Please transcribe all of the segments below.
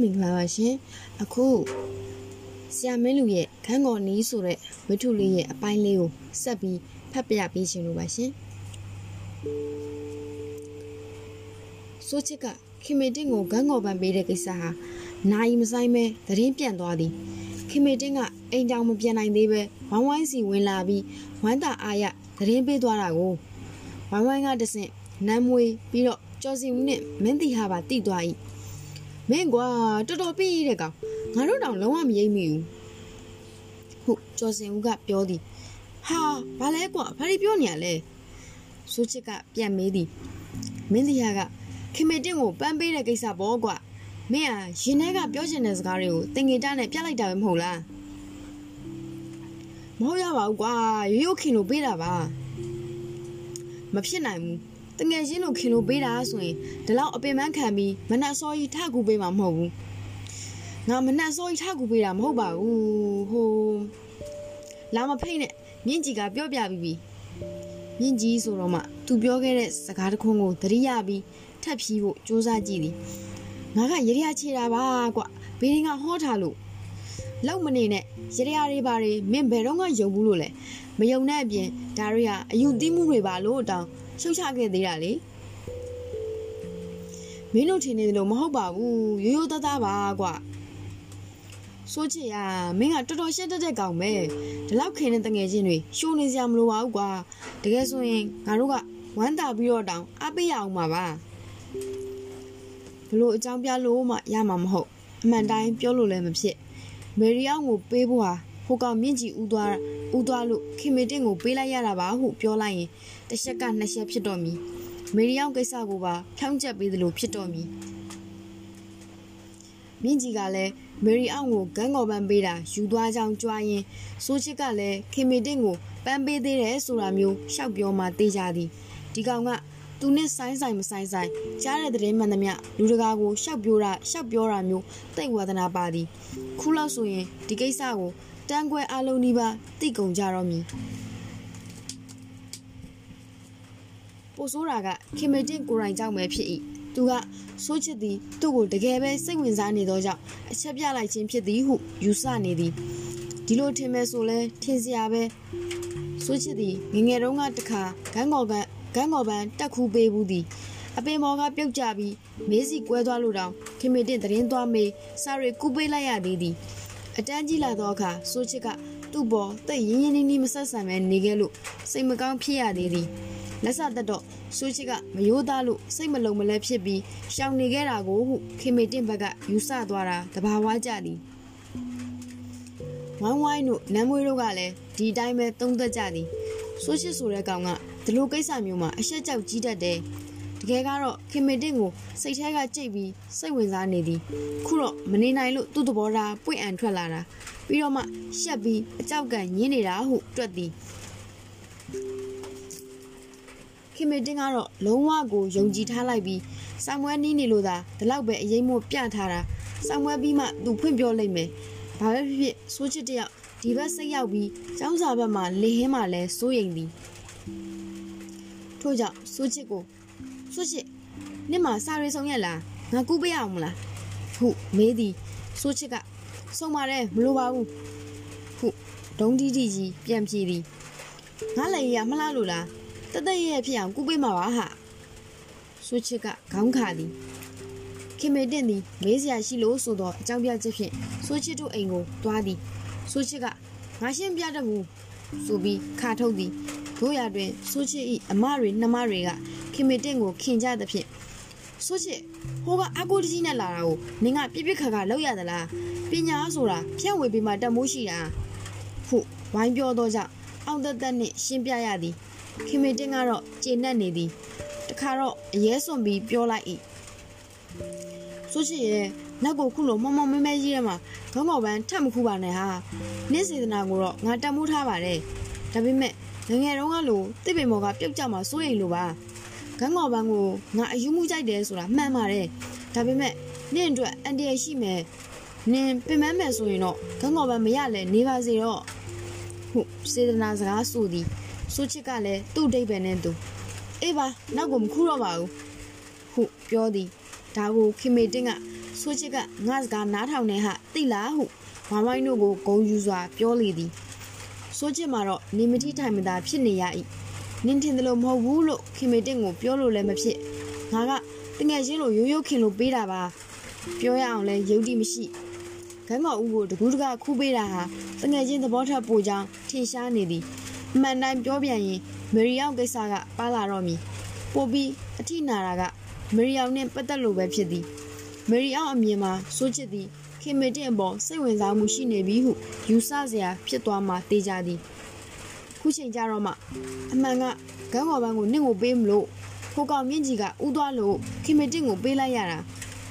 မင်္ဂလာပါရှင်အခုဆရာမင်းလူရဲ့ခန်းကော်နီးဆိုတဲ့ဝတ္ထုလေးရဲ့အပိုင်းလေးကိုဆက်ပြီးဖတ်ပြပေးရှင်လို့ပါရှင်ဆိုချစ်ကခင်မေတင်ကိုဂန်းကော်ပန်ပေးတဲ့ကိစ္စဟာနိုင်မဆိုင်ပဲသတင်းပြန့်သွားသည်ခင်မေတင်ကအိမ်တောင်မပြန်နိုင်သေးပဲဝိုင်းဝိုင်းစီဝင်လာပြီးဝမ်းသာအားရသတင်းပေးသွားတာကိုဝိုင်းဝိုင်းကတဆင့်နမ်းမွေးပြီးတော့ကျော်စီဦးနဲ့မင်းတီဟာပါတိသွား၏ မင်းကွာတော်တော်ပြီးတဲ့ကောင်ငါတို့တောင်လုံးဝမရိပ်မိဘူးဟုတ်ကျော်စင်ဦးကပြောသည်ဟာဘာလဲကွာဘာတွေပြောနေရလဲဆိုချစ်ကပြန်မေးသည်မင်းတရားကခင်မေတင်ကိုပန်းပေးတဲ့ကိစ္စပေါ့ကွာမင်းဟာရင်ထဲကပြောချင်တဲ့စကားတွေကိုတင်ငေတနဲ့ပြလိုက်တာပဲမဟုတ်လားမဟုတ်ရပါဘူးကွာရိုးရိုးခင်လို့ပေးတာပါမဖြစ်နိုင်ဘူး တငယ်ချင်းလို့ခင်လို့ပေးတာဆိုရင်ဒီလောက်အပင်ပန်းခံပြီးမနှက်စောကြီးထကူပေးမှာမဟုတ်ဘူးငါမနှက်စောကြီးထကူပေးတာမဟုတ်ပါဘူးဟိုလာမဖိတ်နဲ့မြင့်ကြီးကပြောပြပြီးပြီမြင့်ကြီးဆိုတော့မှသူပြောခဲ့တဲ့စကားတစ်ခုကိုသတိရပြီးထပ်ဖြီးဖို့စူးစမ်းကြည့်သည်ငါကရရချေတာပါကွဘေးရင်ကဟောထားလို့လောက်မနေနဲ့ရရတွေပါတွေမင်းဘယ်တော့မှယုံဘူးလို့လဲမယုံတဲ့အပြင်ဒါတွေဟာအယူသီးမှုတွေပါလို့တောင်း ရှုတ်ချခဲ့သေးတာလေမင်းတို့ထင်နေတယ်လို့မဟုတ်ပါဘူးရိုးရိုးသားသားပါကွာဆိုချင်ရမင်းကတော်တော်ရှက်တတ်တဲ့ကောင်ပဲဒီလောက်ခင်တဲ့တငယ်ချင်းတွေရှိုးနေစရာမလိုပါဘူးကွာတကယ်ဆိုရင်ငါတို့ကဝမ်းသာပြီးတော့တောင်အပေးရအောင်ပါပါဘလို့အကြောင်းပြလို့မှရမှာမဟုတ်အမှန်တိုင်းပြောလို့လည်းမဖြစ်မေရီအောင်ကိုပေးဖို့ဟာဟိုကောင်မြင့်ကြီးဦးသွားဦးသွားလို့ခင်မေတင်ကိုပေးလိုက်ရတာပါဟုပြောလိုက်ရင် တစ်ချက်ကနှစ်ချက်ဖြစ်တော့မည်မေရီယောင်ကိစ္စကိုပါဖြောင်းချက်ပေးသလိုဖြစ်တော့မည်မြင့်ကြီးကလည်းမေရီအောင်ကိုဂန်းကော်ပန်းပေးတာယူသွားကြောင်းကြွားရင်ဆိုချစ်ကလည်းခင်မေတင်ကိုပန်းပေးသေးတယ်ဆိုတာမျိုးရှောက်ပြောမှသိကြသည်ဒီကောင်ကသူနဲ့ဆိုင်ဆိုင်မဆိုင်ဆိုင်ကြားတဲ့တဲ့မှန်သမျှလူတကာကိုရှောက်ပြောတာရှောက်ပြောတာမျိုးတိတ်ဝါဒနာပါသည်ခုလောက်ဆိုရင်ဒီကိစ္စကိုတန်းခွဲအလုံးနီးပါတိတ်ကုန်ကြတော့မည် ပိုဆိုးတာကခင်မတင်ကိုရိုင်ကြောင့်ပဲဖြစ်၏သူကဆိုးချစ်သည်သူ့ကိုတကယ်ပဲစိတ်ဝင်စားနေသောကြောင့်အချက်ပြလိုက်ခြင်းဖြစ်သည်ဟုယူဆနေသည်ဒီလိုထင်မဲ့ဆိုလဲထင်စရာပဲဆိုးချစ်သည်ငငယ်တုန်းကတခါဂန်းကော်ကဂန်းကော်ပန်းတက်ခူးပေးဘူးသည်အပင်မော်ကပြုတ်ကြပြီးမေးစီကွဲသွားလို့တောင်ခင်မတင်တရင်သွားမေးစာရီကူပေးလိုက်ရသေးသည်အတန်းကြီးလာသောအခါဆိုချစ်ကသူ့ပေါ်တိတ်ရင်းရင်းနှီးနှီးမဆက်ဆံပဲနေခဲ့လို့စိတ်မကောင်းဖြစ်ရသေးသည် လက်စသက်တော့ဆိုချစ်ကမယိုးသားလို့စိတ်မလုံမလဲဖြစ်ပြီးရှောင်နေခဲ့တာကိုဟုခင်မေတင့်ဘက်ကယူဆသွားတာတဘာဝကြသည်ဝိုင်းဝိုင်းတို့နမ်းမွေးတို့ကလည်းဒီတိုင်းပဲသုံးသက်ကြသည်ဆိုချစ်ဆိုတဲ့ကောင်ကဒီလိုကိစ္စမျိုးမှာအရှက်ကြောက်ကြီးတတ်တယ်တကယ်ကတော့ခင်မေတင့်ကိုစိတ်ထဲကကြိတ်ပြီးစိတ်ဝင်စားနေသည်ခုတော့မနေနိုင်လို့သူ့သဘောထားပွင့်အံထွက်လာတာပြီးတော့မှရှက်ပြီးအကြောက်ကန်ညင်းနေတာဟုတွက်သည် ခင်မေတင်ကတော့လုံးဝကိုယုံကြည်ထားလိုက်ပြီးဆောင်းမွဲနီးနေလို့သာဒီလောက်ပဲအရင်မို့ပြထားတာဆောင်းမွဲပြီးမှသူဖွင့်ပြောလိုက်မယ်ဘာပဲဖြစ်ဖြစ်ဆိုးချစ်တယောက်ဒီဘက်စိတ်ရောက်ပြီးကျောင်းစာဘက်မှာလေဟင်းမှလဲစိုးရိမ်သည်ထို့ကြောင့်ဆိုးချစ်ကိုဆိုးချစ်နေ့မှာစာရေးဆောင်ရက်လားငါကူးပေးအောင်မလားဟုမေးသည်ဆိုးချစ်ကဆုံးပါတယ်မလိုပါဘူးဟုဒုံတီတီကြီးပြန်ပြေးသည်ငါလည်းရမလားလို့လား တသက်ရဲ့ဖြစ်အောင်ကူးပေးမှာပါဟာဆိုချစ်ကခေါင်းခါသည်ခင်မေတင့်သည်မေးစရာရှိလို့ဆိုတော့အကြောင်းပြချက်ဖြင့်ဆိုချစ်တို့အိမ်ကိုတွားသည်ဆိုချစ်ကငါရှင်းပြတတ်ဘူးဆိုပြီးခါထုတ်သည်တို့ရတွင်ဆိုချစ်၏အမတွေနှမတွေကခင်မေတင့်ကိုခင်ကြသဖြင့်ဆိုချစ်ဟိုကအကူတကြီးနဲ့လာတာကိုနင်ကပြစ်ပြစ်ခါခါလောက်ရသလားပညာဆိုတာဖြန့်ဝေပေးမှတမိုးရှိတာဟုဝိုင်းပြောတော့ကြောင့်အောင်သက်သက်နှင့်ရှင်းပြရသည် ခင်မေတင်ကတော့ကျေနပ်နေသည်တခါတော့အရေးစွန်ပြီးပြောလိုက်၏ဆိုချစ်ရဲ့နောက်ကိုခုလိုမမမဲမဲကြီးထဲမှာခေါင်းကောက်ပန်းထပ်မခုပါနဲ့ဟာနေ့စေတနာကိုတော့ငါတတ်မှုထားပါတယ်ဒါပေမဲ့ငငယ်တုန်းကလိုတစ်ပင်မော်ကပြုတ်ကြမှာစိုးရိမ်လို့ပါခန်းကောက်ပန်းကိုငါအယူမှုကြိုက်တယ်ဆိုတာမှန်ပါတယ်ဒါပေမဲ့နင့်အတွက်အန်တီရရှိမယ်နင်ပင်မမယ်ဆိုရင်တော့ခန်းကောက်ပန်းမရလဲနေပါစေတော့ဟုတ်စေတနာစကားဆိုသည် ဆိုချစ်ကလည်းသူ့အတိတ်ပဲနဲ့သူအေးပါနောက်ကိုမခုတော့ပါဘူးဟုတ်ပြောသည်ဒါကိုခင်မေတင်းကဆိုချစ်ကငါစကားနားထောင်နေဟာတိလားဟုဝိုင်းဝိုင်းတို့ကိုဂုံယူစွာပြောလေသည်ဆိုချစ်မှာတော့နေမတိထိုင်မသာဖြစ်နေရ၏နင်းထင်တယ်လို့မဟုတ်ဘူးလို့ခင်မေတင်ကိုပြောလို့လည်းမဖြစ်ငါကတငယ်ချင်းလိုရိုးရိုးခင်လို့ပေးတာပါပြောရအောင်လဲယုံကြည်မရှိခန်းတော်ဦးကိုတကူးတကခူးပေးတာဟာတငယ်ချင်းသဘောထက်ပိုကြောင်းထင်ရှားနေသည် အမှန်တိုင်းပြောပြန်ရင်မေရီယောင်ကိစ္စကပါလာတော့မည်ပို့ပြီးအထိနာတာကမေရီယောင်နဲ့ပတ်သက်လို့ပဲဖြစ်သည်မေရီယောင်အမြင်မှာစိုးချစ်သည်ခင်မေတင်အပေါ်စိတ်ဝင်စားမှုရှိနေပြီဟုယူဆစရာဖြစ်သွားမှတေးကြသည်ခုချိန်ကြတော့မှအမှန်ကဂန်းကော်ပန်းကိုနင့်ကိုပေးမလို့ဟိုကောင်မြင့်ကြီးကဥသွားလို့ခင်မေတင်ကိုပေးလိုက်ရတာ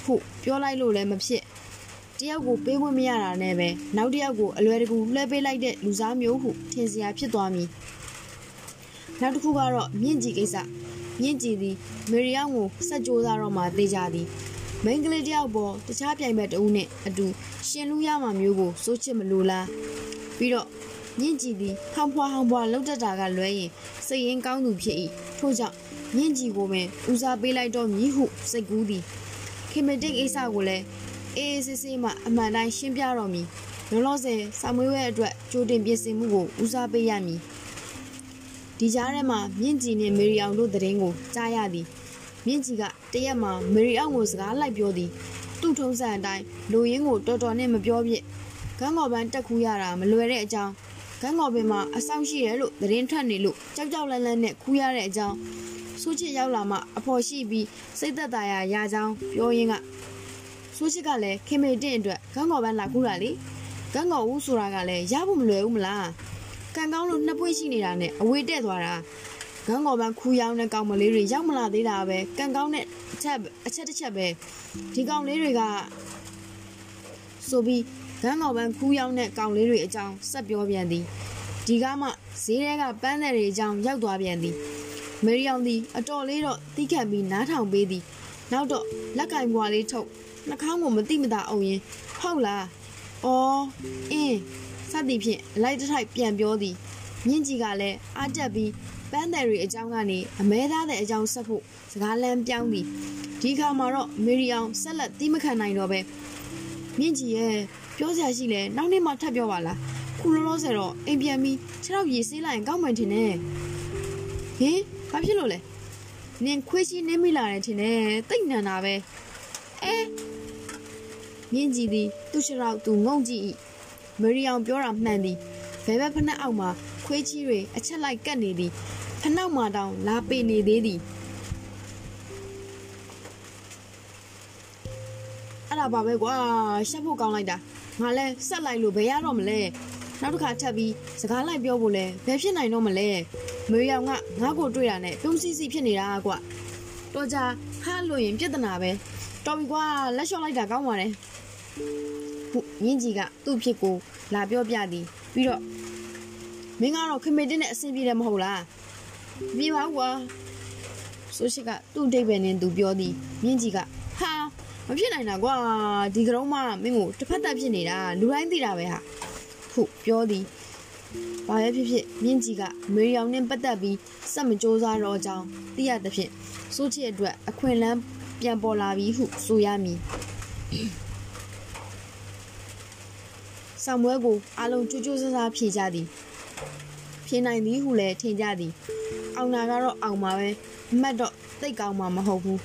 ဟုတ်ပြောလိုက်လို့လည်းမဖြစ်တ ယောက်ကိုပေးခွင့်မရတာနဲ့ပဲနောက်တစ်ယောက်ကိုအလွယ်တကူလှည့်ပေးလိုက်တဲ့လူစားမျိုးဟုထင်စရာဖြစ်သွားမည်နောက်တစ်ခုကတော့မြင့်ကြီးကိစ္စမြင့်ကြီးသည်မေရီယောင်ကိုစက်ကြိုးစားတော့မှတေးကြသည်မိန်းကလေးတယောက်ပေါ်တခြားပြိုင်ဘက်တဦးနဲ့အတူရှင်လူရမှာမျိုးကိုစိုးချစ်မလို့လားပြီးတော့မြင့်ကြည်သည်ဟောင်ဖွာဟောင်ဖွာလှုပ်တတ်တာကလွဲရင်စိတ်ရင်းကောင်းသူဖြစ်၏ထို့ကြောင့်မြင့်ကြည်ကိုပင်ဦးစားပေးလိုက်တော့မည်ဟုစိတ်ကူးသည်ခင်မတစ်ကိစ္စကိုလည်း အေးအေးဆေးဆေးမှအမှန်တိုင်းရှင်းပြတော့မည်လောလောဆယ်စာမွေးဝဲအတွက်ကြိုတင်ပြင်ဆင်မှုကိုဦးစားပေးရမည်ဒီကြားထဲမှာမြင့်ကြည်နှင့်မေရီအောင်တို့သတင်းကိုကြားရသည်မြင့်ကြီးကတရက်မှာမေရီအောင်ကိုစကားလိုက်ပြောသည်သူ့ထုံးစံအတိုင်းလူရင်းကိုတော်တော်နဲ့မပြောပြစ်ကန်းကော်ပန်းတက်ခူးရတာမလွယ်တဲ့အကြောင်းကန်းကော်ပင်မှာအဆောင်ရှိရဲလို့သတင်းထွက်နေလို့ကြောက်ကြောက်လန့်လန့်နဲ့ခူးရတဲ့အကြောင်းဆူချစ်ရောက်လာမှအဖော်ရှိပြီးစိတ်သက်သာရာရကြောင်းပြောရင်းက ဆူချစ်ကလည်းခင်မေတင့်အတွက်ကန်းကော်ပန်းလာခူးတာလေကန်းကော်ဦးဆိုတာကလည်းရဖို့မလွယ်ဘူးမလားကံကောင်းလို့နှစ်ပွင့်ရှိနေတာနဲ့အဝေးတက်သွားတာငန်းကော်ပန်းခူးရောင်းတဲ့ကောင်မလေးတွေရောက်မလာသေးတာပဲကံကောင်းတဲ့အချက်အချက်တစ်ချက်ပဲဒီကောင်လေးတွေကဆိုပြီးငန်းကော်ပန်းခူးရောင်းတဲ့ကောင်လေးတွေအကြောင်းဆက်ပြောပြန်သည်ဒီကမှဈေးထဲကပန်းတဲ့တွေအကြောင်းရောက်သွားပြန်သည်မေရီယောင်သည်အတော်လေးတော့တီးခတ်ပြီးနားထောင်ပေးသည်နောက်တော့လက်ကင်ဘွားလေးထုတ် နှာခေါင်းကိုမတိမတာအုံရင်ဟုတ်လားအော်အင်းစသည်ဖြင့်အလိုက်တစ်ထိုက်ပြန်ပြောသည်မြင့်ကြီးကလည်းအားတက်ပြီးပန်းတယ်ရီအကြောင်းကနေအမဲသားတဲ့အကြောင်းဆက်ဖို့စကားလမ်းပြောင်းသည်ဒီခါမှာတော့မေရီအောင်ဆက်လက်တီးမခံနိုင်တော့ပဲမြင့်ကြီးရဲ့ပြောစရာရှိလဲနောက်နေ့မှထပ်ပြောပါလားခုလောလောဆယ်တော့အိမ်ပြန်ပြီးခြေထောက်ရည်ဆေးလိုက်ရင်ကောင်းမှန်ထင်တယ်ဟင်ဘာဖြစ်လို့လဲနင်ခွေးချင်းနေမိလာတယ်ထင်တယ်တိတ်နန်တာပဲအဲ မြင့်ကြီးသည်သူ့ခြေထောက်သူငုံကြည့်၏မေရီအောင်ပြောတာမှန်သည်ဘဲဘက်ဖက်နှက်အောက်မှာခွေးကြီးတွေအချက်လိုက်ကတ်နေသည်ဖနှောက်မှာတောင်လာပေနေသေးသည်အဲ့ဒါပါပဲကွာရှက်ဖို့ကောင်းလိုက်တာငါလဲဆက်လိုက်လို့ဘယ်ရတော့မလဲနောက်တစ်ခါထပ်ပြီးစကားလိုက်ပြောဖို့လဲဘယ်ဖြစ်နိုင်တော့မလဲမေရောင်ကငါ့ကိုတွေ့တာနဲ့ပြုံးစီစီဖြစ်နေတာကွာတော့ကြဟာလို့ရင်ပြဿနာပဲတော်ပြီကွာလက်လျှော့လိုက်တာကောင်းပါတယ် ဟုတ်မြင့်ကြီးကသူ့ဖြစ်ကိုလာပြောပြသည်ပြီးတော့မင်းကတော့ခမေတင်းနဲ့အဆင်ပြေတယ်မဟုတ်လားပြေပါကွာဆိုရှိကသူ့အတိတ်ပဲနဲ့သူပြောသည်မြင့်ကြီးကဟာမဖြစ်နိုင်တာကွာဒီကရုံးမမင်းကိုတစ်ဖက်သက်ဖြစ်နေတာလူတိုင်းသိတာပဲဟာဟုတ်ပြောသည်ဘာပဲဖြစ်ဖြစ်မြင့်ကြီးကမေရီယောင်နဲ့ပတ်သက်ပြီးစက်မကြိုးစားတော့ကြောင်းသိရသဖြင့်စိုးချစ်အတွက်အခွင့်အလမ်းပြန်ပေါ်လာပြီဟုဆိုရမည် ဆောင်ပွဲကိုအလုံးကြိုးကြိုးစားစားဖြေကြသည်ဖြေနိုင်သည်ဟုလည်းထင်ကြသည် အောင်နာကတော့အောင်ပါပဲမှတ်တော့သိတ်ကောင်းမှာမဟုတ်ဘူး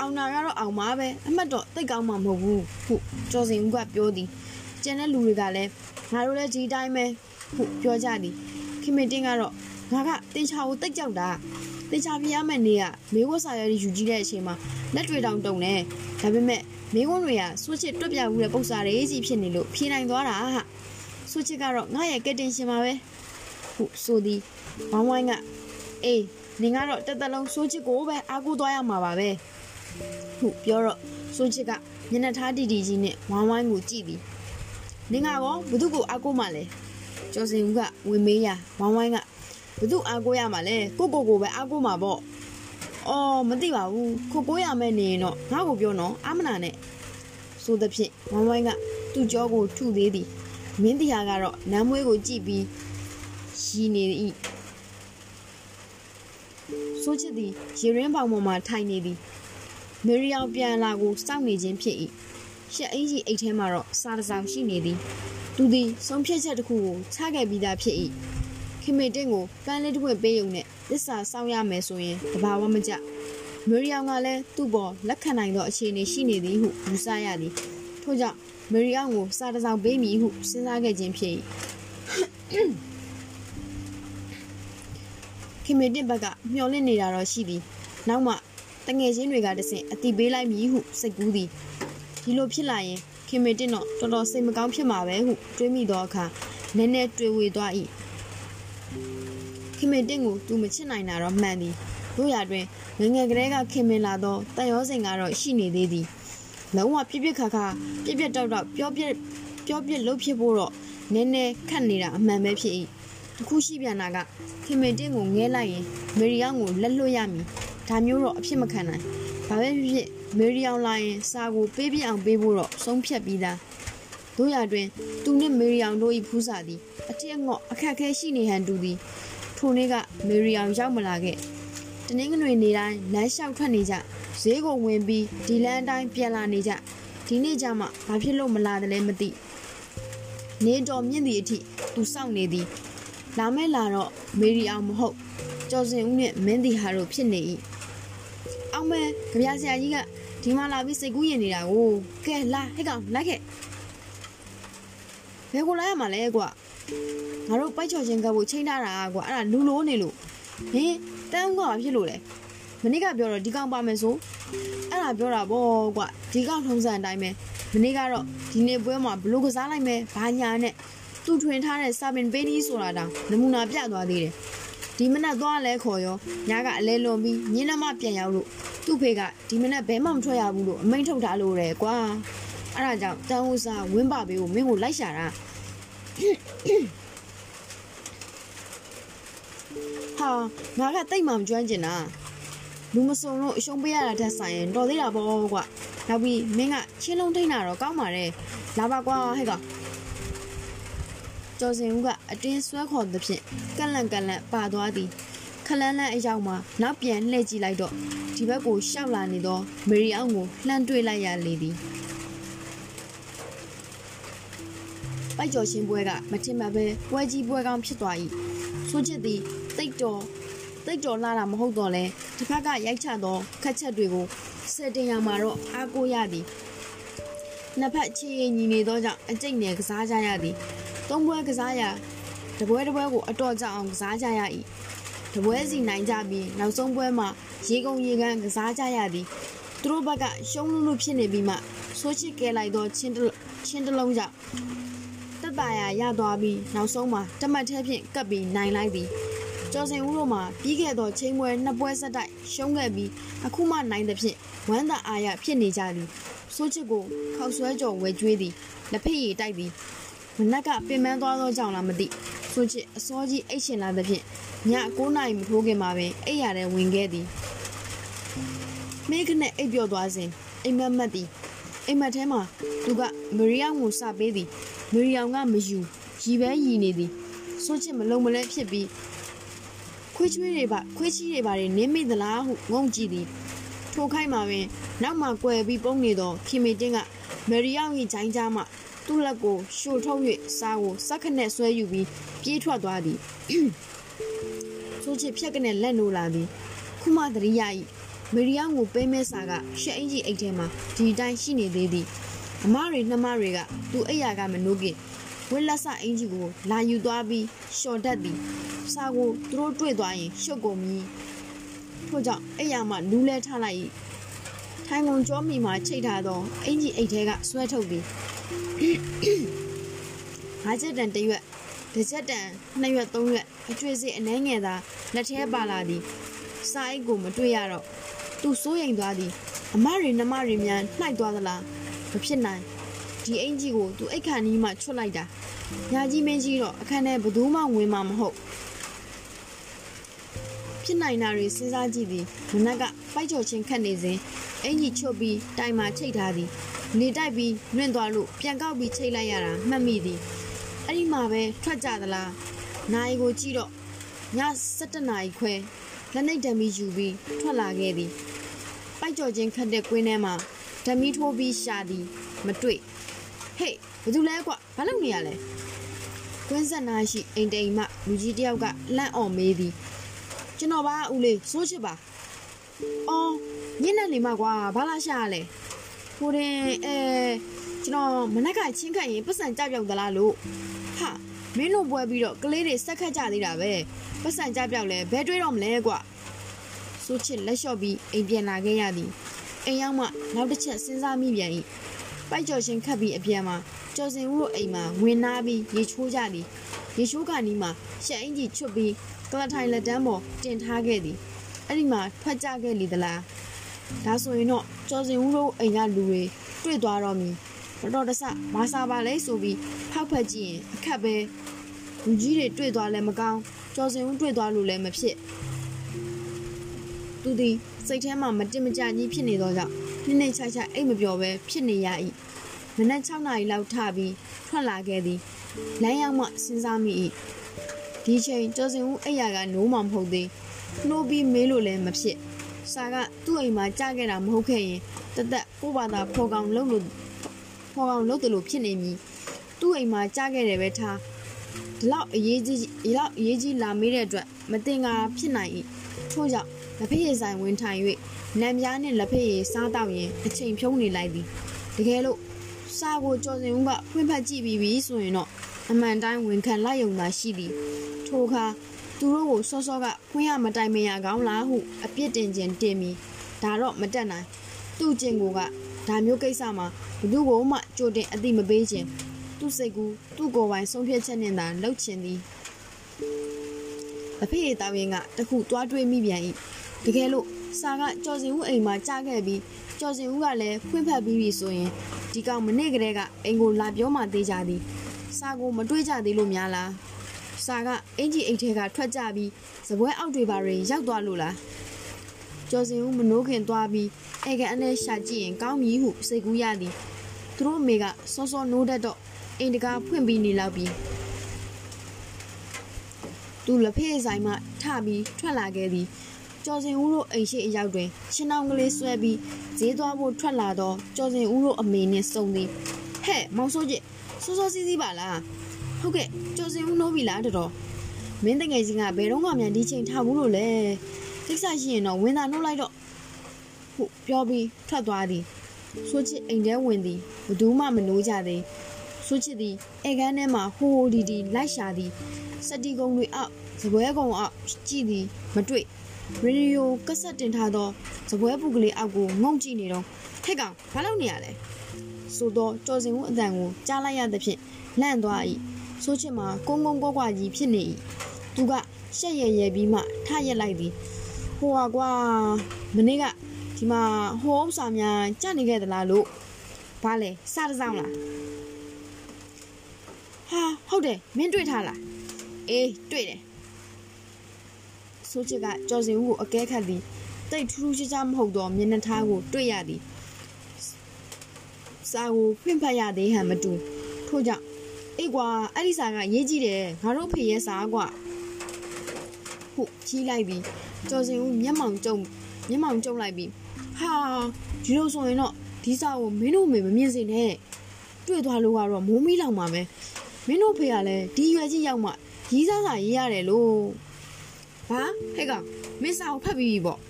အောင်နာကတော့အောင်ပါပဲအမှတ်တော့သိတ်ကောင်းမှာမဟုတ်ဘူးဟုကျော်စင်ဦးကပြောသည်ကျန်တဲ့လူတွေကလည်းငါတို့လည်းဒီတိုင်းပဲဟုပြောကြသည်ခင်မတင်ကတော့ငါကတင်ချာကိုတိတ်ကြောက်တာတင်ချာပြရမယ့်နေ့ကမေဝတ်စာရဲယူကြည့်တဲ့အချိန်မှာလက်တွေတောင်တုံနေဒါပေမဲ့ မင်းဝန်တွေကစွချစ်တွက်ပြမှုတဲ့ပုံစံတွေကြီးဖြစ်နေလို့ဖြေနိုင်သွားတာဟာစွချစ်ကတော့ငါရဲ့ကက်တင်ရှင်ပါပဲဟုဆိုသည်ဝိုင်းဝိုင်းကအေးနင်ကတော့တက်တက်လုံးစွချစ်ကိုပဲအားကိုးသွားရမှာပါပဲဟုပြောတော့စွချစ်ကမျက်နှာထားတီတီကြီးနဲ့ဝိုင်းဝိုင်းကိုကြည့်သည်နင်ကရောဘသူကိုအားကိုးမှလဲကျော်စင်ဦးကဝင်မေးရဝိုင်းဝိုင်းကဘသူအားကိုးရမှာလဲကိုကိုကိုပဲအားကိုးမှာပေါ့ အော်မသိပါဘူးခိုကိုရမယ်နေရင်တော့ငါ့ကိုပြောနော်အာမနာနဲ့ဆိုသဖြင့်ဝိုင်းဝိုင်းကသူ့ကြောကိုထုသေးသည်မင်းတရားကတော့နမ်းမွေးကိုကြည့်ပြီးရီနေ၏ဆိုချစ်သည်ရေရင်းပေါင်ပေါ်မှာထိုင်နေသည်မေရီယောင်ပြန်လာကိုစောင့်နေခြင်းဖြစ်၏ရှက်အင်းကြီးအိတ်ထဲမှာတော့စားတစ်စောင်ရှိနေသည်သူသည်ဆုံးဖြတ်ချက်တစ်ခုကိုချခဲ့ပြီးသားဖြစ်၏ ခင်မေတင်ကိုပန်းလေးတစ်ပွင့်ပေးုံနဲ့သစ္စာစောင့်ရမယ်ဆိုရင်တဘာဝမကျမေရီယောင်ကလည်းသူ့ပေါ်လက်ခံနိုင်သောအခြေအနေရှိနေသည်ဟုယူဆရသည်ထို့ကြောင့်မေရီယောင်ကိုစားတစ်စောင်ပေးမည်ဟုစဉ်းစားခဲ့ခြင်းဖြစ်၏ခင်မေတင်ဘက်ကမျောလင့်နေတာတော့ရှိသည်နောက်မှတငယ်ချင်းတွေကတဆင့်အတိပေးလိုက်မည်ဟုစိတ်ကူးသည်ဒီလိုဖြစ်လာရင်ခင်မေတင်တော့တော်တော်စိတ်မကောင်းဖြစ်မှာပဲဟုတွေးမိသောအခါနည်းနည်းတွေးဝေသွား၏ ခင်မေတင်ကိုသူမချစ်နိုင်တာတော့မှန်သည်တို့ရတွင်ငငယ်ကလေးကခင်မင်လာသောတန်ရောစင်ကတော့ရှိနေသေးသည်လုံးဝပြစ်ပြစ်ခါခါပြစ်ပြစ်တောက်တောက်ပြောပြစ်ပြောပြစ်လှုပ်ဖြစ်ဖို့တော့နည်းနည်းခတ်နေတာအမှန်ပဲဖြစ်၏တခုရှိပြန်တာကခင်မေတင်ကိုငဲလိုက်ရင်မေရီယောင်ကိုလက်လွတ်ရမည်ဒါမျိုးတော့အဖြစ်မခံနိုင်ဘာပဲဖြစ်ဖြစ်မေရီယောင်လာရင်စာကိုပေးပြအောင်ပေးဖို့တော့ဆုံးဖြတ်ပြီးသား တို့ရတွင်သူနှင့်မေရီယောင်တို့၏ဖူးစာသည်အထက်အငေါ့အခက်ခဲရှိနေဟန်တူသည်ထိုနေ့ကမေရီယောင်ရောက်မလာခဲ့တနင်္ဂနွေနေ့တိုင်းလမ်းလျှောက်ထွက်နေကြဈေးကိုဝင်ပြီးဒီလမ်းအတိုင်းပြန်လာနေကြဒီနေ့ကျမှဘာဖြစ်လို့မလာတယ်လဲမသိနေတော်မြင့်သည့်အထိသူစောင့်နေသည်လာမဲလာတော့မေရီအောင်မဟုတ်ကျော်စင်ဦးနဲ့မင်းတီဟာတို့ဖြစ်နေ၏အောင်မဲကြပြဆရာကြီးကဒီမှာလာပြီးစိတ်ကူးရင်နေတာကိုကဲလာဟဲ့ကောင်လိုက်ခဲ့ဘ ယ်ကိုလာရမှာလဲကွာငါတို့ပိုက်ချော်ချင်းကပ်ဖို့ချိန်ထားတာကွာအဲ့ဒါလူလိုနေလို့ဟင်တန်းကွာဖြစ်လို့လဲမနေ့ကပြောတော့ဒီကောင်ပါမယ်ဆိုအဲ့ဒါပြောတာဗောကွာဒီကောင်ထုံးစံအတိုင်းပဲမနေ့ကတော့ဒီနေ့ပွဲမှာဘလို့ကစားလိုက်မယ်ဘာညာနဲ့သူ့ထွင်ထားတဲ့စာပင်ပေးနီးဆိုတာတောင်နမူနာပြသွားသေးတယ်ဒီမနက်သွားလဲခေါ်ရောညကအလဲလွန်ပြီးညင်းနှမပြန်ရောက်လို့သူ့ဖေကဒီမနက်ဘဲမှမထွက်ရဘူးလို့အမိန့်ထုတ်ထားလို့တယ်ကွာ အဲ့ဒါကြောင့်တန်ဦးစားဝင်းပါပေးကိုမင်းကိုလိုက်ရှာတာဟာငါကတိတ်မှမကျွမ်းကျင်တာလူမစုံလို့အရှုံးပေးရတာတက်ဆိုင်ရင်တော်သေးတာပေါ့ကွာနောက်ပြီးမင်းကချင်းလုံးထိန်တာတော့ကောင်းပါတယ်လာပါကွာဟဲ့ကောင်ကျော်စင်ဦးကအတင်းဆွဲခေါ်သဖြင့်ကန့်လန့်ကန့်လန့်ပါသွားသည်ခလန်းလန်းအရောက်မှာနောက်ပြန်လှည့်ကြည့်လိုက်တော့ဒီဘက်ကိုရှောက်လာနေသောမေရီအောင်ကိုလှမ်းတွေ့လိုက်ရလေသည် ပိုက်ကျော်ရှင်ပွဲကမထင်မှပဲပွဲကြီးပွဲကောင်းဖြစ်သွား၏ဆိုချစ်သည်တိတ်တော်တိတ်တော်လာတာမဟုတ်တော့လဲတစ်ဖက်ကရိုက်ချသောခက်ချက်တွေကိုစက်တင်ရမှာတော့အားကိုးရသည်နှစ်ဖက်ချီရင်ညီနေသောကြောင့်အကျိတ်နယ်ကစားကြရသည်သုံးပွဲကစားရာတပွဲတပွဲကိုအတော်ကြအောင်ကစားကြရ၏တပွဲစီနိုင်ကြပြီးနောက်ဆုံးပွဲမှာရေကုန်ရေကန်းကစားကြရသည်သူတို့ဘက်ကရှုံးလို့လို့ဖြစ်နေပြီးမှဆိုးချစ်ကဲလိုက်သောချင်းချင်းတလုံးကြောင့် တက်တာရရသွားပြီးနောက်ဆုံးမှာတမတ်ထဲဖြင့်ကပ်ပြီးနိုင်လိုက်သည်ကျော်စင်ဦးတို့မှာပြီးခဲ့သောချင်းပွဲနှစ်ပွဲဆက်တိုက်ရှုံးခဲ့ပြီးအခုမှနိုင်သဖြင့်ဝမ်းသာအားရဖြစ်နေကြသည်ဆိုးချစ်ကိုခောက်ဆွဲကြော်ဝဲကျွေးသည်လက်ဖက်ရည်တိုက်သည်မနက်ကပင်ပန်းသွားသောကြောင့်လားမသိဆိုချစ်အစောကြီးအိတ်ရှင်လာသဖြင့်ည9နာရီမထိုးခင်မှာပင်အိတ်ရတဲ့ဝင်ခဲ့သည်မိခနဲ့အိတ်ပြော့သွားစဉ်အိမ်မက်မက်သည် အိမ်မက်ထဲမှာသူကမရီယောင်ကိုစပေးသည်မရီယောင်ကမယူရီပဲရီနေသည်ဆိုချစ်မလုံးမလဲဖြစ်ပြီးခွေးချွေးတွေပါခွေးချီးတွေပါနင်းမိသလားဟုငုံကြည့်သည်ထိုခိုက်မှာပင်နောက်မှကွယ်ပြီးပုံနေသောခင်မီတင်းကမရီယောင်၏ဂျိုင်းကြားမှသူ့လက်ကိုရှို့ထုတ်၍စားကိုစက်ခနဲ့ဆွဲယူပြီးပြေးထွက်သွားသည်ဆိုချစ်ဖြက်ကနေလက်နိုးလာသည်ခုမှသတိရ၏ မေရီယောင်ကိုပေးမဲစာကရှက်အင်ကြီးအိတ်ထဲမှာဒီတိုင်းရှိနေသေးသည်အမတွေနှမတွေကသူ့အိယာကမနိုးခင်ဝက်လက်ဆအင်ကြီးကိုလာယူသွားပြီးရှော်တတ်သည်စာကိုသူတို့တွေ့သွားရင်ရှုပ်ကုန်မည်ထို့ကြောင့်အိယာမှနူးလဲထားလိုက်၏ထိုင်ကုန်ကြောမီမှာချိတ်ထားသောအင်ကြီးအိတ်ထဲကဆွဲထုတ်သည်ငါးချက်တန်တစ်ရွက်တစ်ချက်တန်နှစ်ရွက်သုံးရွက်အကျွေးစီအနှဲငယ်သာလက်ထဲပါလာသည်စာအိတ်ကိုမတွေ့ရတော့ သူစိုးရိမ်သွားသည်အမတွေနှမတွေများနှိုက်သွားသလားမဖြစ်နိုင်ဒီအင်ကြီးကိုသူအိတ်ခါနီးမှချွတ်လိုက်တာညာကြီးမင်းကြီးတော့အခန်းထဲဘယ်သူမှဝင်မှာမဟုတ်ဖြစ်နိုင်တာတွေစဉ်းစားကြည့်သည်မနက်ကပိုက်ကြော်ချင်းခတ်နေစဉ်အင်ကြီးချွတ်ပြီးတိုင်မှာချိတ်ထားသည်နေတိုက်ပြီးနှွင့်သွားလို့ပြန်ကောက်ပြီးချိတ်လိုက်ရတာမှတ်မိသည်အဲ့ဒီမှာပဲထွက်ကြသလားနိုင်ကိုကြည့်တော့ည7နာရီခွဲလက်နှိပ်တံမီယူပြီးထွက်လာခဲ့သည် ပိုက်ကြော်ချင်းခတ်တဲ့ကွင်းထဲမှာဓမီထိုးပြီးရှာသည်မတွေ့ဟေးဘာတူလဲကွာဘာလုပ်နေရလဲကွင်းဆက်နာရှိအိမ်တိမ်မှလူကြီးတယောက်ကလန့်အော်မေးသည်ကျွန်တော်ပါဦးလေးစိုးချစ်ပါအော်ညနေနေမှာကွာဘာလာရှာရလဲဟိုတင်အဲကျွန်တော်မနက်ကချင်းခတ်ရင်ပတ်စံကြပြောက်သလားလို့ဟာမင်းတို့ပွဲပြီးတော့ကလေးတွေစက်ခတ်ကြသေးတာပဲပတ်စံကြပြောက်လဲဘယ်တွေးတော့မလဲကွာ စိုးချစ်လက်လျှော့ပြီးအိမ်ပြန်လာခဲ့ရသည်အိမ်ရောက်မှနောက်တစ်ချက်စဉ်းစားမိပြန်၏ပိုက်ကြော်ရှင်ခတ်ပြီးအပြန်မှာကျော်စင်ဦးတို့အိမ်မှာဝင်နာပြီးရေချိုးကြသည်ရေချိုးကနီးမှာရှက်အင်ကြီးချွတ်ပြီးကလထိုင်လက်တန်းပေါ်တင်ထားခဲ့သည်အဲ့ဒီမှာထွက်ကြခဲ့လေသလားဒါဆိုရင်တော့ကျော်စင်ဦးတို့အိမ်ကလူတွေတွေ့သွားတော့မည်မတော်တဆမဆာပါလဲဆိုပြီးဖောက်ဖက်ကြည့်ရင်အခက်ပဲလူကြီးတွေတွေ့သွားလဲမကောင်းကျော်စင်ဦးတွေ့သွားလို့လည်းမဖြစ် သူသည်စိတ်ထဲမှာမတင်မကြကြီးဖြစ်နေသောကြောင့်နှိမ့်နှိမ့်ချိုက်ချိုက်အိတ်မပြောဘဲဖြစ်နေရ၏မနက်6နာရီလောက်ထပြီးထွက်လာခဲ့သည်လမ်းရောက်မှစဉ်းစားမိ၏ဒီချိန်ကျော်စင်ဦးအိယာကနိုးမှမဟုတ်သေးနှိုးပြီးမေးလို့လည်းမဖြစ်စာကသူ့အိမ်မှာကြားခဲ့တာမဟုတ်ခဲ့ရင်တသက်ကိုဘာသာဖော်ကောင်လုပ်လို့ဖော်ကောင်လုပ်တယ်လို့ဖြစ်နေမည်သူ့အိမ်မှာကြားခဲ့တယ်ပဲထားဒီလောက်အရေးကြီးဒီလောက်အရေးကြီးလာမေးတဲ့အတွက်မတင်ကားဖြစ်နိုင်၏ထို့ကြောင့် လက်ဖက်ရည်ဆိုင်ဝင်ထိုင်၍နံပြားနှင့်လက်ဖက်ရည်စားတော့ရင်အချိန်ဖြုံးနေလိုက်သည်တကယ်လို့စာကိုကြော်စင်ဦးကဖွင့်ဖက်ကြည့်ပြီးပြီဆိုရင်တော့အမှန်တိုင်းဝန်ခံလိုက်ရုံသာရှိသည်ထိုအခါသူတို့ကိုစောစောကဖွင့်ရမတိုင်မရကောင်းလားဟုအပြစ်တင်ခြင်းတင်ပြီးဒါတော့မတက်နိုင်သူ့ကျင်ကိုကဒါမျိုးကိစ္စမှာဘယ်သူကိုမှကြိုတင်အတိမပေးခြင်းသူ့စိတ်ကူသူ့ကိုယ်ပိုင်ဆုံးဖြတ်ချက်နဲ့သာလှုပ်ချင်သည်အဖေရတောင်းရင်ကတခုတွားတွေးမိပြန်၏ တကယ်လို့စာကကြော်စင်ဦးအိမ်မှာကြားခဲ့ပြီးကြော်စင်ဦးကလည်းဖွင့်ဖက်ပြီးပြီဆိုရင်ဒီကောင်မနေ့ကလေးကအိမ်ကိုလာပြောမှသေးကြသည်စာကိုမတွေးကြသေးလို့များလားစာကအင်ကြီးအိတ်ထဲကထွက်ကြပြီးစပွဲအောက်တွေပါတွေရောက်သွားလို့လားကျော်စင်ဦးမနိုးခင်သွားပြီးအေကန်အနဲ့ရှာကြည့်ရင်ကောင်းပြီဟုစိတ်ကူးရသည်သူတို့အမေကစောစောနိုးတတ်တော့အိမ်တကာဖွင့်ပြီးနေလောက်ပြီးသူလက်ဖေးဆိုင်မှထပြီးထွက်လာခဲ့သည် ကျော်စင်ဦးတို့အိမ်ရှိအရောက်တွင်ရှင်အောင်ကလေးဆွဲပြီးဈေးသွားဖို့ထွက်လာတော့ကျော်စင်ဦးတို့အမေနှင့်စုံသည်ဟဲ့မောင်စိုးကြီးစောစောစီးစီးပါလားဟုတ်ကဲ့ကျော်စင်ဦးနိုးပြီလားတော်တော်မင်းတငယ်ချင်းကဘယ်တော့မှမြန်ဒီချိန်ထားဘူးလို့လဲကိစ္စရှိရင်တော့ဝင်သာနှုတ်လိုက်တော့ဟုတ်ပြောပြီးထွက်သွားသည်ဆိုချစ်အိမ်ထဲဝင်သည်ဘသူမှမနိုးကြသေးဆိုချစ်သည်အေကန်းထဲမှာဟိုဟိုဒီဒီလိုက်ရှာသည်စက်တီကုံတွေအောက်ဇပွဲကုံအောက်ကြည့်သည်မတွေ့ ရေဒီယိုကက်ဆက်တင်ထားသောဇပွဲပူကလေးအောက်ကိုငုံကြည့်နေတော့ထက်ကောင်ဘာလုပ်နေရလဲဆိုတော့ကြော်စင်ဦးအတန်ကိုကြားလိုက်ရသဖြင့်လန့်သွား၏ဆိုချစ်မှာကုန်းကုန်းကွာကွာကြီးဖြစ်နေ၏သူကရှက်ရရပြီးမှထရက်လိုက်သည်ဟိုဟာကွာမနေ့ကဒီမှာဟိုဥစ္စာများကြနေခဲ့သလားလို့ဘာလဲစတစောင်းလားဟာဟုတ်တယ်မင်းတွေ့ထားလားအေးတွေ့တယ် ဆိုချစ်ကကြော်စင်ဦးကိုအကဲခတ်သည်တိတ်ထူးထူးခြားခြားမဟုတ်သောမျက်နှာထားကိုတွေ့ရသည်စာကိုဖွင့်ဖတ်ရသေးဟန်မတူထို့ကြောင့်အေးကွာအဲ့ဒီစာကရေးကြည့်တယ်ငါတို့ဖေရဲ့စာကွာဟုတ်ကြီးလိုက်ပြီးကျော်စင်ဦးမျက်မှောင်ကျုံမျက်မှောင်ကျုံလိုက်ပြီးဟာဒီလိုဆိုရင်တော့ဒီစာကိုမင်းတို့မေမမြင်စေနဲ့တွေ့သွားလို့ကတော့မိုးမီးလောင်ပါမယ်မင်းတို့ဖေကလည်းဒီရွယ်ကြီးရောက်မှရီးစားစာရေးရတယ်လို့ ဘာဟဲ့ကောင်မင်းစာကိုဖတ်ပြီးပြီပေါ့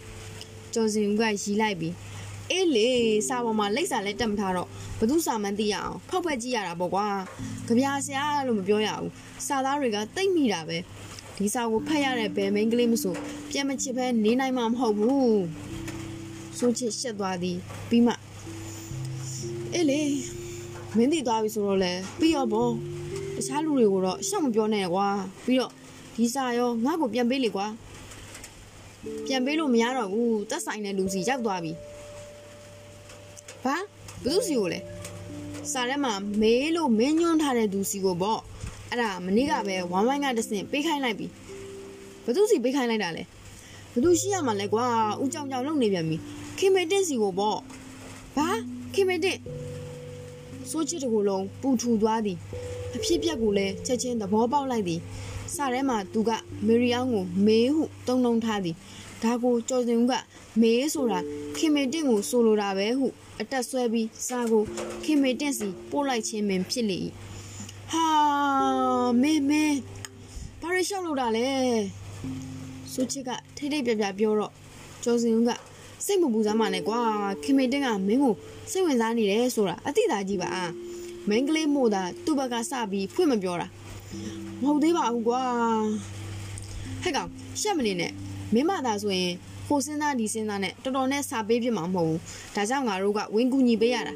ကျော်စင်ဦးကရီးလိုက်ပြီးအေးလေစာပေါ်မှာလိပ်စာလည်းတက်မထားတော့ဘသူစာမှန်းသိရအောင်ဖောက်ဖက်ကြည့်ရတာပေါ့ကွာကြပြာဆရာလို့မပြောရဘူးစာသားတွေကတိတ်မိတာပဲဒီစာကိုဖတ်ရတဲ့ဘယ်မိန်းကလေးမဆိုပြန်မချစ်ပဲနေနိုင်မှာမဟုတ်ဘူးဆိုချစ်ရှက်သွားသည်ပြီးမှအေးလေမင်းသိသွားပြီဆိုတော့လေပြီးတော့ဗောတခြားလူတွေကိုတော့ရှောက်မပြောနဲ့ကွာပြီးတော့ ဒီစာရောငါ့ကိုပြန်ပေးလေကွာပြန်ပေးလို့မရတော့ဘူးတက်ဆိုင်တဲ့လူစီရောက်သွားပြီဘာဘသူစီကိုလဲစာထဲမှာမေးလို့မင်းညွှန်းထားတဲ့သူစီကိုပေါ့အဲ့ဒါမနေ့ကပဲဝမ်ဝိုင်းကတဆင့်ပေးခိုင်းလိုက်ပြီဘသူစီပေးခိုင်းလိုက်တာလဲဘသူရှိရမှာလဲကွာဦးကြောင်ကြောင်လုံနေပြန်ပြီခင်မေတင့်စီကိုပေါ့ဘာခင်မေတင့်စိုးချစ်တကူလုံးပူထူသွားသည် အဖြစ်ပြက်ကိုလည်းချက်ချင်းသဘောပေါက်လိုက်သည်စထဲမှာသူကမေရီအောင်ကိုမေးဟုတုံတုံထားသည်ဒါကိုကြော်စင်ဦးကမေးဆိုတာခင်မေတင့်ကိုဆိုလိုတာပဲဟုအတက်ဆွဲပြီးစာကိုခင်မေတင့်စီပို့လိုက်ခြင်းပင်ဖြစ်လေ၏ဟာမေမေဘာရရှောက်လို့တာလဲဆိုချစ်ကထိတ်ထိတ်ပြပြပြောတော့ကျော်စင်ဦးကစိတ်မပူစားမှနဲ့ကွာခင်မေတင့်ကမင်းကိုစိတ်ဝင်စားနေတယ်ဆိုတာအတိအသာကြီးပါ မင်းကလေးမို့တာသူ့ဘက်ကစပြီးဖွင့်မပြောတာမဟုတ်သေးပါဘူးကွာဟဲ့ကောင်ရှက်မနေနဲ့မင်းမသာဆိုရင်ဟိုစဉ်းစားဒီစဉ်းစားနဲ့တော်တော်နဲ့စာပေးပြမှာမဟုတ်ဘူးဒါကြောင့်ငါတို့ကဝင်းကူညီပေးရတာ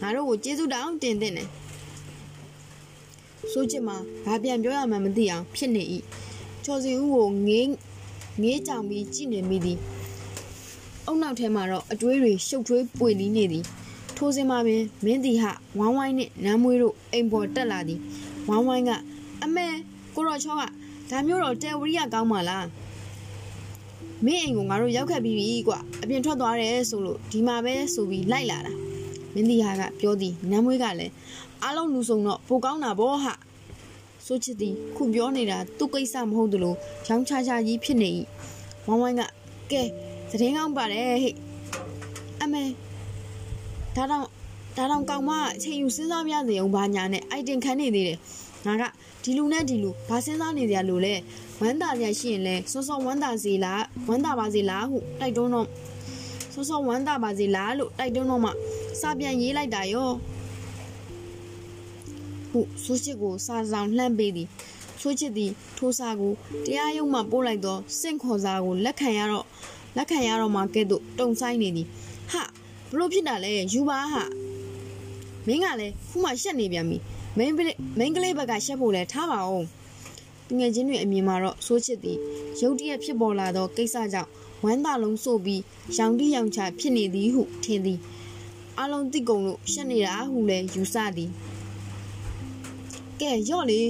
ငါတို့ကိုကျေးဇူးတောင်းတင်တင်တယ်ဆိုချစ်မှာဘာပြန်ပြောရမှန်းမသိအောင်ဖြစ်နေ၏ချော်စီဦးကိုငေးငေးကြောင်ပြီးကြည့်နေမိသည်အုံနောက်ထဲမှာတော့အတွေးတွေရှုပ်ထွေးပွေလီနေသည် ထိုးစင်မှာပင်မင်းတီဟဝိုင်းဝိုင်းနှင့်နမ်းမွေးတို့အိမ်ပေါ်တက်လာသည်ဝိုင်းဝိုင်းကအမဲကိုရောချောကဒါမျိုးတော့တယ်ဝရီယာကောင်းပါလားမင်းအိမ်ကိုငါတို့ရောက်ခဲ့ပြီးပြီကွအပြင်ထွက်သွားတယ်ဆိုလို့ဒီမှာပဲဆိုပြီးလိုက်လာတာမင်းတီဟာကပြောသည်နမ်းမွေးကလည်းအားလုံးလူစုံတော့ပိုကောင်းတာဗောဟာဆိုချစ်သည်ခုပြောနေတာသူ့ကိစ္စမဟုတ်သလိုရောင်းချချကြီးဖြစ်နေ၏ဝိုင်းဝိုင်းကကဲသတင်းကောင်းပါတယ်ဟဲ့အမေ ဒါတော့ဒါတော့ကောင်မအချိန်ယူစဉ်းစားပြစေအောင်ဘာညာနဲ့အိုက်တင်ခံနေသေးတယ်ငါကဒီလူနဲ့ဒီလူဘာစဉ်းစားနေကြလို့လဲဝမ်းသာကြရှိရင်လဲစောစောဝမ်းသာစေလားဝမ်းသာပါစေလားဟုတိုက်တွန်းတော့စောစောဝမ်းသာပါစေလားလို့တိုက်တွန်းတော့မှစာပြန်ရေးလိုက်တာရောဟုဆိုချစ်ကိုစာဆောင်လှမ်းပေးသည်ဆိုချစ်သည်ထိုးစာကိုတရားရုံးမှပို့လိုက်တော့စင့်ခေါ်စာကိုလက်ခံရတော့လက်ခံရတော့မှကဲ့သို့တုံဆိုင်နေသည်ဟာ ဘလို့ဖြစ်တာလဲယူပါဟာမင်းကလည်းခုမှရှက်နေပြန်ပြီမင်းမင်းကလေးဘက်ကရှက်ဖို့လဲထားပါအောင်ငွေချင်းတွေအမြင်မှာတော့စိုးချစ်သည်ရုတ်တရက်ဖြစ်ပေါ်လာသောကိစ္စကြောင့်ဝမ်းသာလုံးဆိုပြီးရောင်တိရောင်ချဖြစ်နေသည်ဟုထင်သည်အလုံးတိကုံလို့ရှက်နေတာဟုလဲယူဆသည်ကဲရော့လေ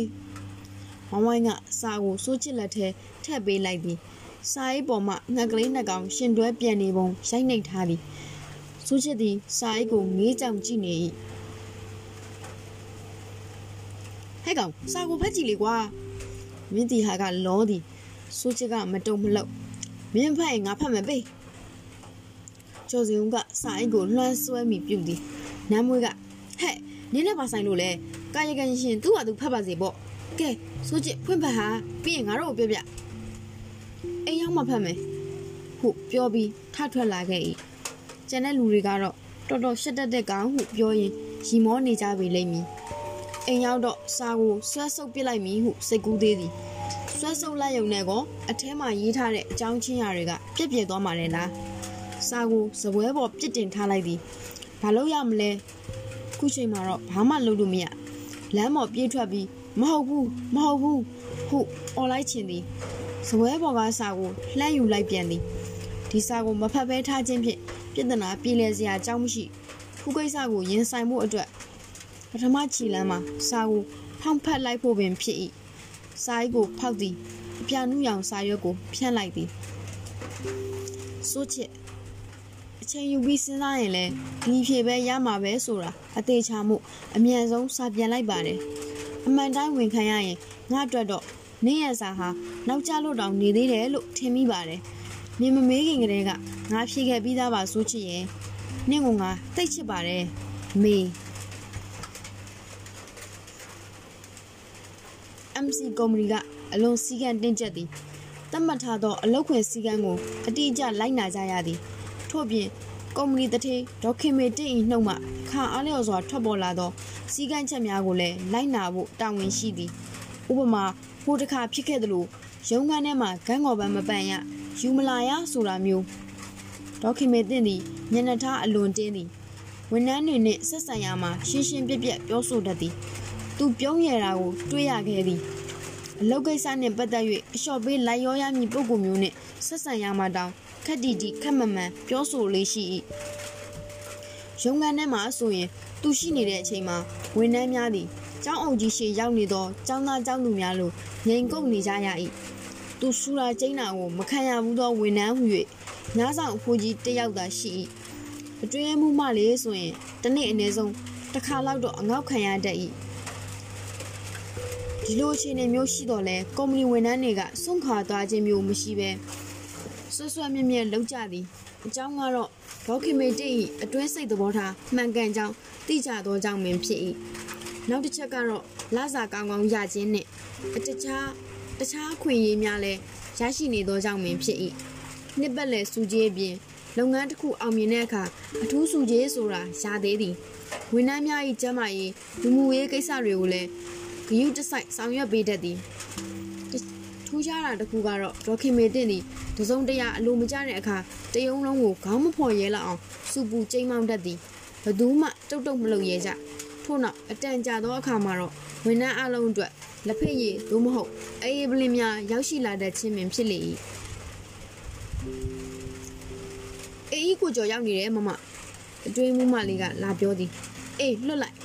ဝိုင်းဝိုင်းကစာကိုစိုးချစ်လက်ထဲထည့်ပေးလိုက်သည်စာအိတ်ပေါ်မှငှက်ကလေးနှစ်ကောင်ရှင်တွဲပြန်နေပုံရိုက်နှိပ်ထားသည် စိုးချစ်သည်စာအိတ်ကိုငေးကြောင်ကြည့်နေ၏ဟဲ့ကောင်စာကိုဖတ်ကြည့်လေကွာမင်းတီဟာကလောသည်စိုးချစ်ကမတုံမလောက်မင်းဖတ်ရင်ငါဖတ်မယ်ပေးကျော်စီုံကစာအိတ်ကိုလွှမ်းဆွဲမိပြုတ်သည်နမ်းမွေးကဟဲ့နင်းနဲ့ပါဆိုင်လို့လေကာယကံရှင်သူ့ဟာသူဖတ်ပါစေပေါ့ကဲစိုးချစ်ဖွင့်ဖတ်ဟာပြီးရင်ငါတို့ကိုပြောပြအိမ်ရောက်မှဖတ်မယ်ဟုပြောပြီးထထွက်လာခဲ့၏ ကျန်တဲ့လူတွေကတော့တော်တော်ရှက်တက်တဲ့ကောင်ဟုပြောရင်ရီမောနေကြပြီလိမ့်မည်အိမ်ရောက်တော့စာကိုဆွဲဆုပ်ပစ်လိုက်မည်ဟုစိတ်ကူးသေးသည်ဆွဲဆုပ်လိုက်ရုံနဲ့ကောအထဲမှာရေးထားတဲ့အကြောင်းချင်းရာတွေကပြက်ပြက်သွားမှလည်းလားစာကိုစပွဲပေါ်ပြစ်တင်ထားလိုက်သည်ဘာလို့ရမလဲခုချိန်မှာတော့ဘာမှလုပ်လို့မရလမ်းပေါ်ပြေးထွက်ပြီးမဟုတ်ဘူးမဟုတ်ဘူးဟုអော်လိုက်ချင်သည်ဇပွဲပေါ်ကစာကိုလှမ်းယူလိုက်ပြန်သည်ဒီစာကိုမဖတ်ဘဲထားခြင်းဖြင့် ပြဿနာပြည်လဲစရာအကြောင်းမရှိခုကိစ္စကိုရင်ဆိုင်မှုအတွက်ပထမခြေလမ်းမှာစာကိုဖောင်းဖက်လိုက်ဖို့ပင်ဖြစ်၏စာအိတ်ကိုဖောက်သည်အပြာနုရောင်စာရွက်ကိုဖြန့်လိုက်သည်စိုးချစ်အချိန်ယူပြီးစဉ်းစားရင်လည်းဒီဖြေပဲရမှာပဲဆိုတာအသေးချာမှုအမြန်ဆုံးစာပြန်လိုက်ပါတယ်အမှန်တိုင်းဝင်ခံရရင်ငါအတွက်တော့နင်းရစာဟာနောက်ကျလို့တောင်နေသေးတယ်လို့ထင်မိပါတယ်။ နင်မမေးခင်ကတည်းကငါဖြေခဲ့ပြီးသားပါဆိုချစ်ရင်နင့်ကငါသိချစ်ပါတယ်။မေ MC ကုမ္ပဏီကအလွန်စည်းကမ်းတင်းကျပ်သည်တတ်မှတ်ထားသောအလုပ်ခွင်စည်းကမ်းကိုအတိအကျလိုက်နာကြရသည်ထို့ပြင်ကုမ္ပဏီတထေဒေါခင်မေတင့်၏နှုတ်မှခါအားလျော်စွာထွက်ပေါ်လာသောစည်းကမ်းချက်များကိုလည်းလိုက်နာဖို့တာဝန်ရှိသည်ဥပမာဟိုတစ်ခါဖြစ်ခဲ့သလိုရုံးခန်းထဲမှာဂန်းကော်ပန်းမပန်ရ ယူမလာရဆိုတာမျိုးဒေါခင်မေတင့်သည်ညနေထားအလွန်တင်းသည်ဝန်ထမ်းတွေနှင့်ဆက်ဆံရမှာရှင်းရှင်းပြပြပြောဆိုတတ်သည်သူပြုံးရတာကိုတွေးရခဲ့သည်အလောက်ကိစ္စနှင့်ပတ်သက်၍အလျှော့ပေးလိုက်ရောရမည်ပုံကူမျိုးနှင့်ဆက်ဆံရမှာတောင်ခက်တီတီခက်မမှန်ပြောဆိုလေးရှိ၏ရုံးခန်းထဲမှာဆိုရင်သူရှိနေတဲ့အချိန်မှာဝန်ထမ်းများသည်ကျောင်းအုပ်ကြီးရှေရောက်နေသောကျောင်းသားကျောင်းသူများလိုငိန်ကုန်နေကြရ၏ သူဆူလာကျိန်းတာကိုမခံရဘူးသောဝန်ထမ်းဟု၍ညားဆောင်အဖိုးကြီးတယောက်သာရှိ၏အတွင်းမှုမှလေဆိုရင်တနေ့အနည်းဆုံးတစ်ခါလောက်တော့အငေါက်ခံရတတ်၏ဒီလိုအခြေအနေမျိုးရှိတော့လဲကုမ္ပဏီဝန်ထမ်းတွေကစွန့်ခွာသွားခြင်းမျိုးမရှိပဲဆွဆွမြဲမြဲလောက်ကြသည်အကြောင်းကတော့ဒေါခင်မေတိ၏အတွင်းစိတ်သဘောထားမှန်ကန်ကြောင်းသိကြသောကြောင့်ပင်ဖြစ်၏နောက်တစ်ချက်ကတော့လာစာကောင်းကောင်းရခြင်းနှင့်အတခြား တခြားခွင့်ရည်များလည်းရရှိနေသောကြောင့်ပင်ဖြစ်၏နှစ်ပတ်လည်စူကြီးအပြင်လုပ်ငန်းတစ်ခုအောင်မြင်တဲ့အခါအထူးစူကြီးဆိုတာရသေးသည်ဝန်ထမ်းများ၏ကျန်းမာရေးလူမှုရေးကိစ္စတွေကိုလည်းဂရုတစိုက်ဆောင်ရွက်ပေးတတ်သည်ထူးခြားတာတစ်ခုကတော့ဒေါခင်မေတင်ဒီတစုံတရာအလိုမကျတဲ့အခါတယုံလုံးကိုခေါင်းမဖော်ရဲလောက်အောင်စူပူကျိမ်းမောင်းတတ်သည်ဘယ်သူမှတုတ်တုတ်မလုပ်ရဲကြ ထို့နောက်အတန်ကြာသောအခါမှာတော့ဝန်ထမ်းအလုံးအတွက်လက်ဖက်ရည်သို့မဟုတ်အေးပလင်းများရောက်ရှိလာတတ်ခြင်းပင်ဖြစ်လေ၏အေးကိုကြော်ရောက်နေတယ်မမအတွင်းမမလေးကလာပြောသည်အေးလွတ်လိုက်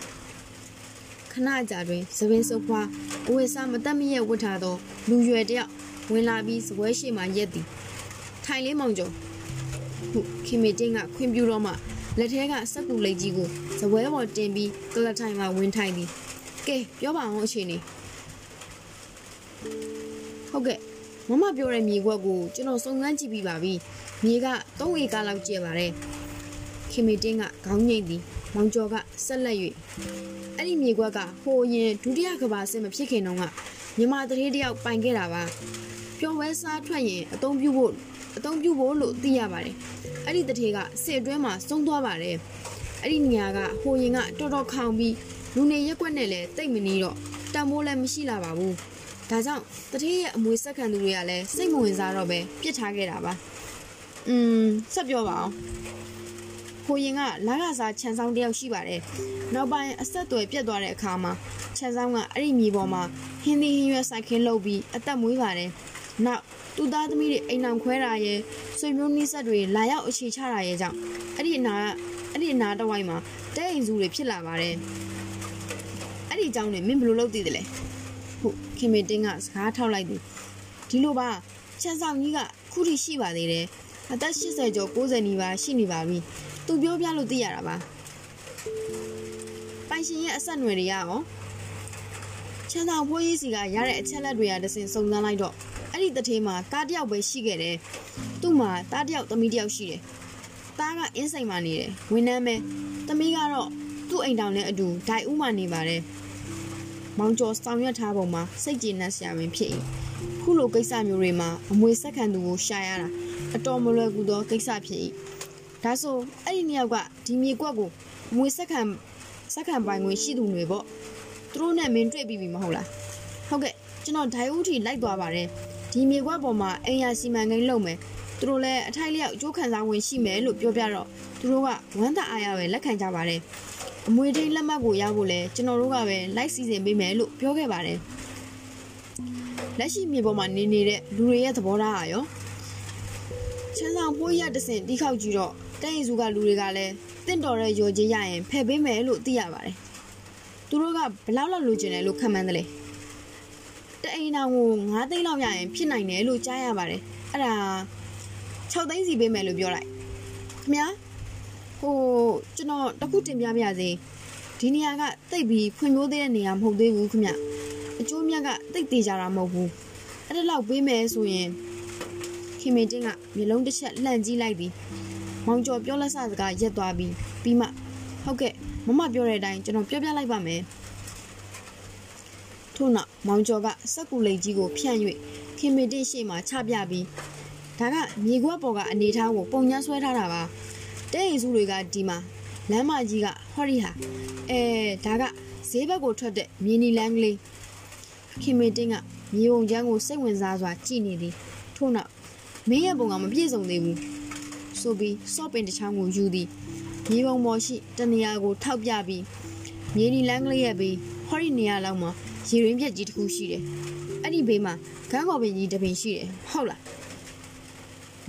ခဏကြာတွင်သပင်စုပ်ဖွားအဝတ်စားမတက်မရက်ဝတ်ထားသောလူရွယ်တစ်ယောက်ဝင်လာပြီးစပွဲရှိမှရက်သည်ထိုင်လေးမောင်ကျော်ဟုခင်မေတင်းကခွင်ပြူတော့မှ လက်ထဲကစက်ကူလိတ်ကြီးကိုစပွဲပေါ်တင်ပြီးကလထိုင်မှဝင်ထိုင်သည်ကဲပြောပါအောင်အရှင်နေဟုတ်ကဲ့မမပြောတဲ့မြေခွက်ကိုကျွန်တော်စုံစမ်းကြည့်ပြီးပါပြီမြေက3ဧကလောက်ကျယ်ပါတယ်ခင်မေတင်းကခေါင်းငိမ့်သည်မောင်ကျော်ကဆက်လက်၍အဲ့ဒီမြေကွက်ကဟိုရင်ဒုတိယကဘာစစ်မဖြစ်ခင်တုန်းကမြမတရေတယောက်ပိုင်ခဲ့တာပါပျော်ဝဲစားထွက်ရင်အတုံးပြုဖို့ အတုံးပြုဖို့လို့သိရပါတယ်အဲ့ဒီတထေကစစ်အတွင်းမှာစုံသွားပါတယ်အဲ့ဒီနေရာကဟိုရင်ကတော်တော်ခေါင်ပြီးလူနေရက်ွက်နဲ့လည်းတိတ်မနီးတော့တံမိုးလည်းမရှိလာပါဘူးဒါကြောင့်တထေရဲ့အမွေဆက်ခံသူတွေကလည်းစိတ်မဝင်စားတော့ပဲပြစ်ထားခဲ့တာပါอืมဆက်ပြောပါအောင်ကိုရင်ကလာကစားခြံဆောင်တယောက်ရှိပါတယ်။နောက်ပိုင်းအဆက်အသွယ်ပြတ်သွားတဲ့အခါမှာခြံဆောင်ကအဲ့ဒီမြေပေါ်မှာဟင်းသီးဟင်းရွက်ဆိုင်ခင်းလုပ်ပြီးအသက်မွေးပါတယ်။ နောက်သူ့သားသမီးတွေအိမ်အောင်ခွဲတာရဲ့ဆွေမျိုးနှိစက်တွေလာရောက်အခြေချတာရဲ့ကြောင့်အဲ့ဒီအနာအဲ့ဒီအနာတစ်ဝိုက်မှာတဲအိမ်စုတွေဖြစ်လာပါတယ်။အဲ့ဒီအကြောင်းနဲ့မင်းဘယ်လိုလုပ်သိတယ်လဲ။ဟုတ်ခင်မေတင်းကစကားထောက်လိုက်သည်ဒီလိုပါခြံဆောင်ကြီးကခုထိရှိပါသေးတယ်။အသက်80ကျော်90နီးပါးရှိနေပါပြီ။သူပြောပြလို့သိရတာပါပိုင်ရှင်ရဲ့အဆက်အနွယ်တွေကရောချမ်းသာဖိုးကြီးစီကရတဲ့အချက်လက်တွေကတစင်စုံစမ်းလိုက်တော့ အဲ့ဒီတထေးမှာတားတယောက်ပဲရှိခဲ့တယ်သူ့မှာတားတယောက်သမီးတယောက်ရှိတယ်တားကအင်းစိန်မှာနေတယ်ဝင်းနှမ်းပဲသမီးကတော့သူ့အိမ်တောင်နဲ့အတူဒိုင်ဦးမှာနေပါတယ်မောင်ကျော်ဆောင်ရွက်ထားပုံမှာစိတ်ကျေနပ်စရာပင်ဖြစ်၏ခုလိုကိစ္စမျိုးတွေမှာအမွေဆက်ခံသူကိုရှာရတာအတော်မလွယ်ကူသောကိစ္စဖြစ်၏ဒါဆိုအဲ့ဒီနှစ်ယောက်ကဒီမြေကွက်ကိုမွေဆက်ခံဆက်ခံပိုင်ငွေရှိသူတွေပေါ့သူတို့နဲ့မင်းတွေ့ပြီးပြီမဟုတ်လားဟုတ်ကဲ့ကျွန်တော်ဒိုင်ဦးထီလိုက်သွားပါတယ် ဒီမြေကွက်ပေါ်မှာအိမ်ယာစီမံကိန်းလုပ်မယ်သူတို့လည်းအထိုက်လျောက်အကျိုးခံစားဝင်ရှိမယ်လို့ပြောပြတော့သူတို့ကဝမ်းသာအားရပဲလက်ခံကြပါတယ်အမွေထိန်လက်မှတ်ကိုရဖို့လဲကျွန်တော်တို့ကပဲလိုက်စီစဉ်ပေးမယ်လို့ပြောခဲ့ပါတယ်လက်ရှိမြေပေါ်မှာနေနေတဲ့လူတွေရဲ့သဘောထားအရောချမ်းဆောင်ပိုးရတဆင်တီးခေါက်ကြည့်တော့တဲ့ရင်စုကလူတွေကလည်းတင့်တော်တဲ့ရော်ကြီးရရင်ဖယ်ပေးမယ်လို့သိရပါတယ်သူတို့ကဘလောက်လောက်လိုချင်တယ်လို့ခံမှန်းတယ်လေ တအိမ်တော်ကို9သိန်းလောက်ရရင်ဖြစ်နိုင်တယ်လို့ကြားရပါတယ်အဲ့ဒါ6သိန်းစီပေးမယ်လို့ပြောလိုက်ခင်ဗျာဟိုကျွန်တော်တခုတင်ပြပါရစေဒီနေရာကတိတ်ပြီးဖွံ့ဖြိုးသေးတဲ့နေရာမဟုတ်သေးဘူးခင်ဗျအကျိုးမြတ်ကတိတ်သေးကြတာမဟုတ်ဘူးအဲ့ဒါလောက်ပေးမယ်ဆိုရင်ခင်မင်းတင်းကမျိုးလုံးတစ်ချက်လှန့်ကြည့်လိုက်သည်မောင်ကျော်ပြောလက်စစကားရက်သွားပြီးပြီးမှဟုတ်ကဲ့မမပြောတဲ့အတိုင်းကျွန်တော်ပြောပြလိုက်ပါမယ် ထို့နောက်မောင်ကျော်ကစက်ကူလိတ်ကြီးကိုဖြန့်၍ခင်မင်းတင်းရှေ့မှာချပြပြီးဒါကမြေခွက်ပေါ်ကအနေထားကိုပုံညာဆွဲထားတာပါတဲ့ရင်စုတွေကဒီမှာလမ်းမကြီးကဟော်ရီဟာအဲဒါကဈေးဘက်ကိုထွက်တဲ့မြင်းနီလန်းကလေးခင်မင်းတင်းကမြေပုံချမ်းကိုစိတ်ဝင်စားစွာကြည့်နေသည်ထို့နောက်မင်းရဲ့ပုံကမပြည့်စုံသေးဘူးဆိုပြီးစော့ပင်တစ်ချောင်းကိုယူသည်မြေပုံပေါ်ရှိတနေရာကိုထောက်ပြပြီးမြေနီလန်းကလေးရဲ့ဘေးဟော်ရီနေရာလောက်မှာ ရေရင်းပြက်ကြီးတစ်ခုရှိတယ်အဲ့ဒီဘေးမှာခန်းကော်ပင်ကြီးတစ်ပင်ရှိတယ်ဟုတ်လား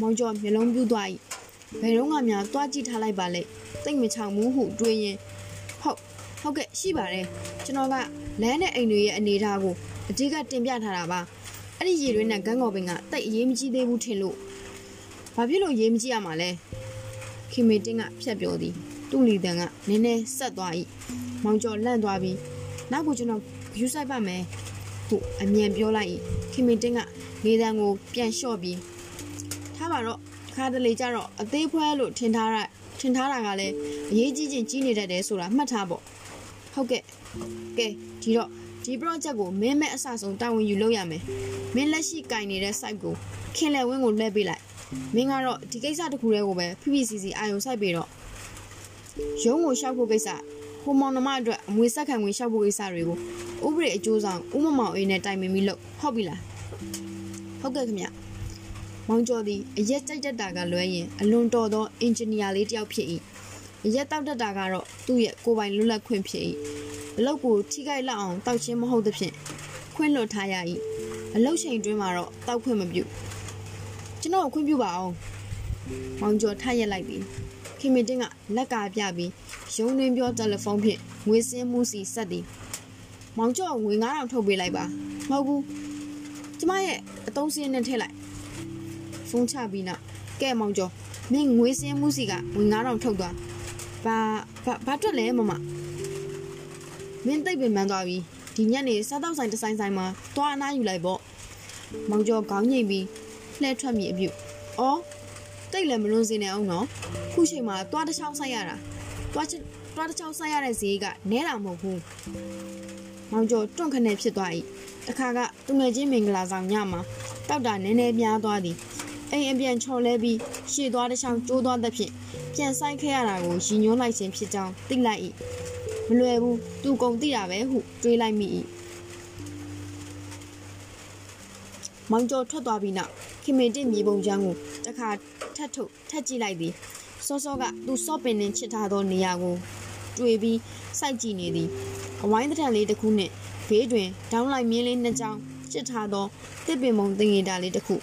မောင်ကျော်မျက်လုံးပြူးသွား၏ဘယ်တော့မှများတွားကြည့်ထားလိုက်ပါလေတိတ်မချောင်ဘူးဟုတွေးရင်ဟုတ်ဟုတ်ကဲ့ရှိပါတယ်ကျွန်တော်ကလမ်းနဲ့အိမ်တွေရဲ့အနေအထားကိုအဓိကတင်ပြထားတာပါအဲ့ဒီရေတွင်းနဲ့ဂန်းကော်ပင်ကတိတ်အရေးမကြီးသေးဘူးထင်လို့ဘာဖြစ်လို့ရေးမကြီးရမှာလဲခင်မေတင်းကဖြတ်ပြောသည်သူ့လီတန်ကနည်းနည်းဆက်သွား၏မောင်ကျော်လန့်သွားပြီးနောက်ကိုကျွန်တော် ယူဆိုင်ပါမယ်ဟုအမြန်ပြောလိုက်၏ခင်မေတင်းကလေတံကိုပြန်လျှော့ပြီးထထားပါတော့ခါတလေကြတော့အသေးဖွဲလို့ထင်ထားရထင်ထားတာကလည်းအရေးကြီးချင်းကြီးနေတတ်တယ်ဆိုတာမှတ်ထားပေါ့ဟုတ်ကဲ့ကဲဒီတော့ဒီ project ကိုမင်းမဲ့အစဆုံးတာဝန်ယူလုပ်ရမယ်မင်းလက်ရှိကင်နေတဲ့ site ကိုခင်လဲဝင်းကိုလှည့်ပေးလိုက်မင်းကတော့ဒီကိစ္စတစ်ခုတည်းကိုပဲ PPCC အာယုံစိုက်ပေးတော့ရုံးကိုရှောက်ဖို့ကိစ္စ ဟိုမောင်နှမအတွက်အမွေဆက်ခံဝင်ရှောက်ဖို့ကိစ္စတွေကိုဥပဒေအကျိုးဆောင်ဥမမောင်အေးနဲ့တိုင်ပင်ပြီးလို့ဟုတ်ပြီလားဟုတ်ကဲ့ခင်ဗျမောင်ကျော်သည်အရက်ကြိုက်တတ်တာကလွဲရင်အလွန်တော်သောအင်ဂျင်နီယာလေးတစ်ယောက်ဖြစ်၏အရက်တောက်တတ်တာကတော့သူ့ရဲ့ကိုယ်ပိုင်လွတ်လပ်ခွင့်ဖြစ်၏အလုပ်ကိုထိခိုက်လောက်အောင်တောက်ချင်းမဟုတ်သဖြင့်ခွင့်လွှတ်ထားရ၏အလုပ်ချိန်တွင်းမှာတော့တောက်ခွင့်မပြုကျွန်တော်ခွင့်ပြုပါအောင်မောင်ကျော်ထရက်လိုက်သည် ခင်မင်တင်းကလက်ကပြပြီးရုံတွင်ပြောတယ်လီဖုန်းဖြင့်ငွေစင်းမှုစီဆက်သည်မောင်ကျော်ငွေ9000ထုတ်ပေးလိုက်ပါမဟုတ်ဘူးကျမရဲ့အတုံးစင်းနဲ့ထည့်လိုက်ဖုန်းချပြီးနောက်ကဲမောင်ကျော်မင်းငွေစင်းမှုစီကငွေ9000ထုတ်သွားဘာဘာဘာတွက်လဲမမမင်းသိပ်ပင်ပန်းသွားပြီဒီညနေစားတော့ဆိုင်တစ်ဆိုင်ဆိုင်မှာတွားအနားယူလိုက်ပေါ့မောင်ကျော်ခေါင်းငိမ့်ပြီးလှဲထွက်မိအပြုတ်အော် တိတ်လည်းမလွန်စင်နေအောင်နော်ခုချိန်မှာတွားတစ်ချောင်းဆိုင်ရတာတွားချတွားတစ်ချောင်းဆိုင်ရတဲ့ဈေးကနဲတာမဟုတ်ဘူးမောင်ကျော်တွန့်ခနဲ့ဖြစ်သွား၏တခါကသူငယ်ချင်းမင်္ဂလာဆောင်ညမှာတောက်တာနည်းနည်းပြားသွားသည်အိမ်အပြန်ချော်လဲပြီးရှေ့သွားတစ်ချောင်းကျိုးသွားသဖြင့်ပြန်ဆိုင်ခဲ့ရတာကိုရင်ညွှန်းလိုက်ခြင်းဖြစ်ကြောင်းသိလိုက်၏မလွယ်ဘူးသူကုံသိတာပဲဟုတွေးလိုက်မိ၏ မောင်ကျော်ထွက်သွားပြီးနောက်ခင်မင်တင့်မြေပုံချမ်းကိုတခါထတ်ထုတ်ထတ်ကြည့်လိုက်သည်စောစောကသူစော့ပင်နှင့်ချစ်ထားသောနေရာကိုတွေ့ပြီးစိုက်ကြည့်နေသည်အဝိုင်းတစ်ထန်လေးတစ်ခုနှင့်ဘေးတွင်ဒေါင်းလိုက်မြင်းလေးနှစ်ချောင်းချစ်ထားသောတစ်ပင်မုံတင်ရတာလေးတစ်ခု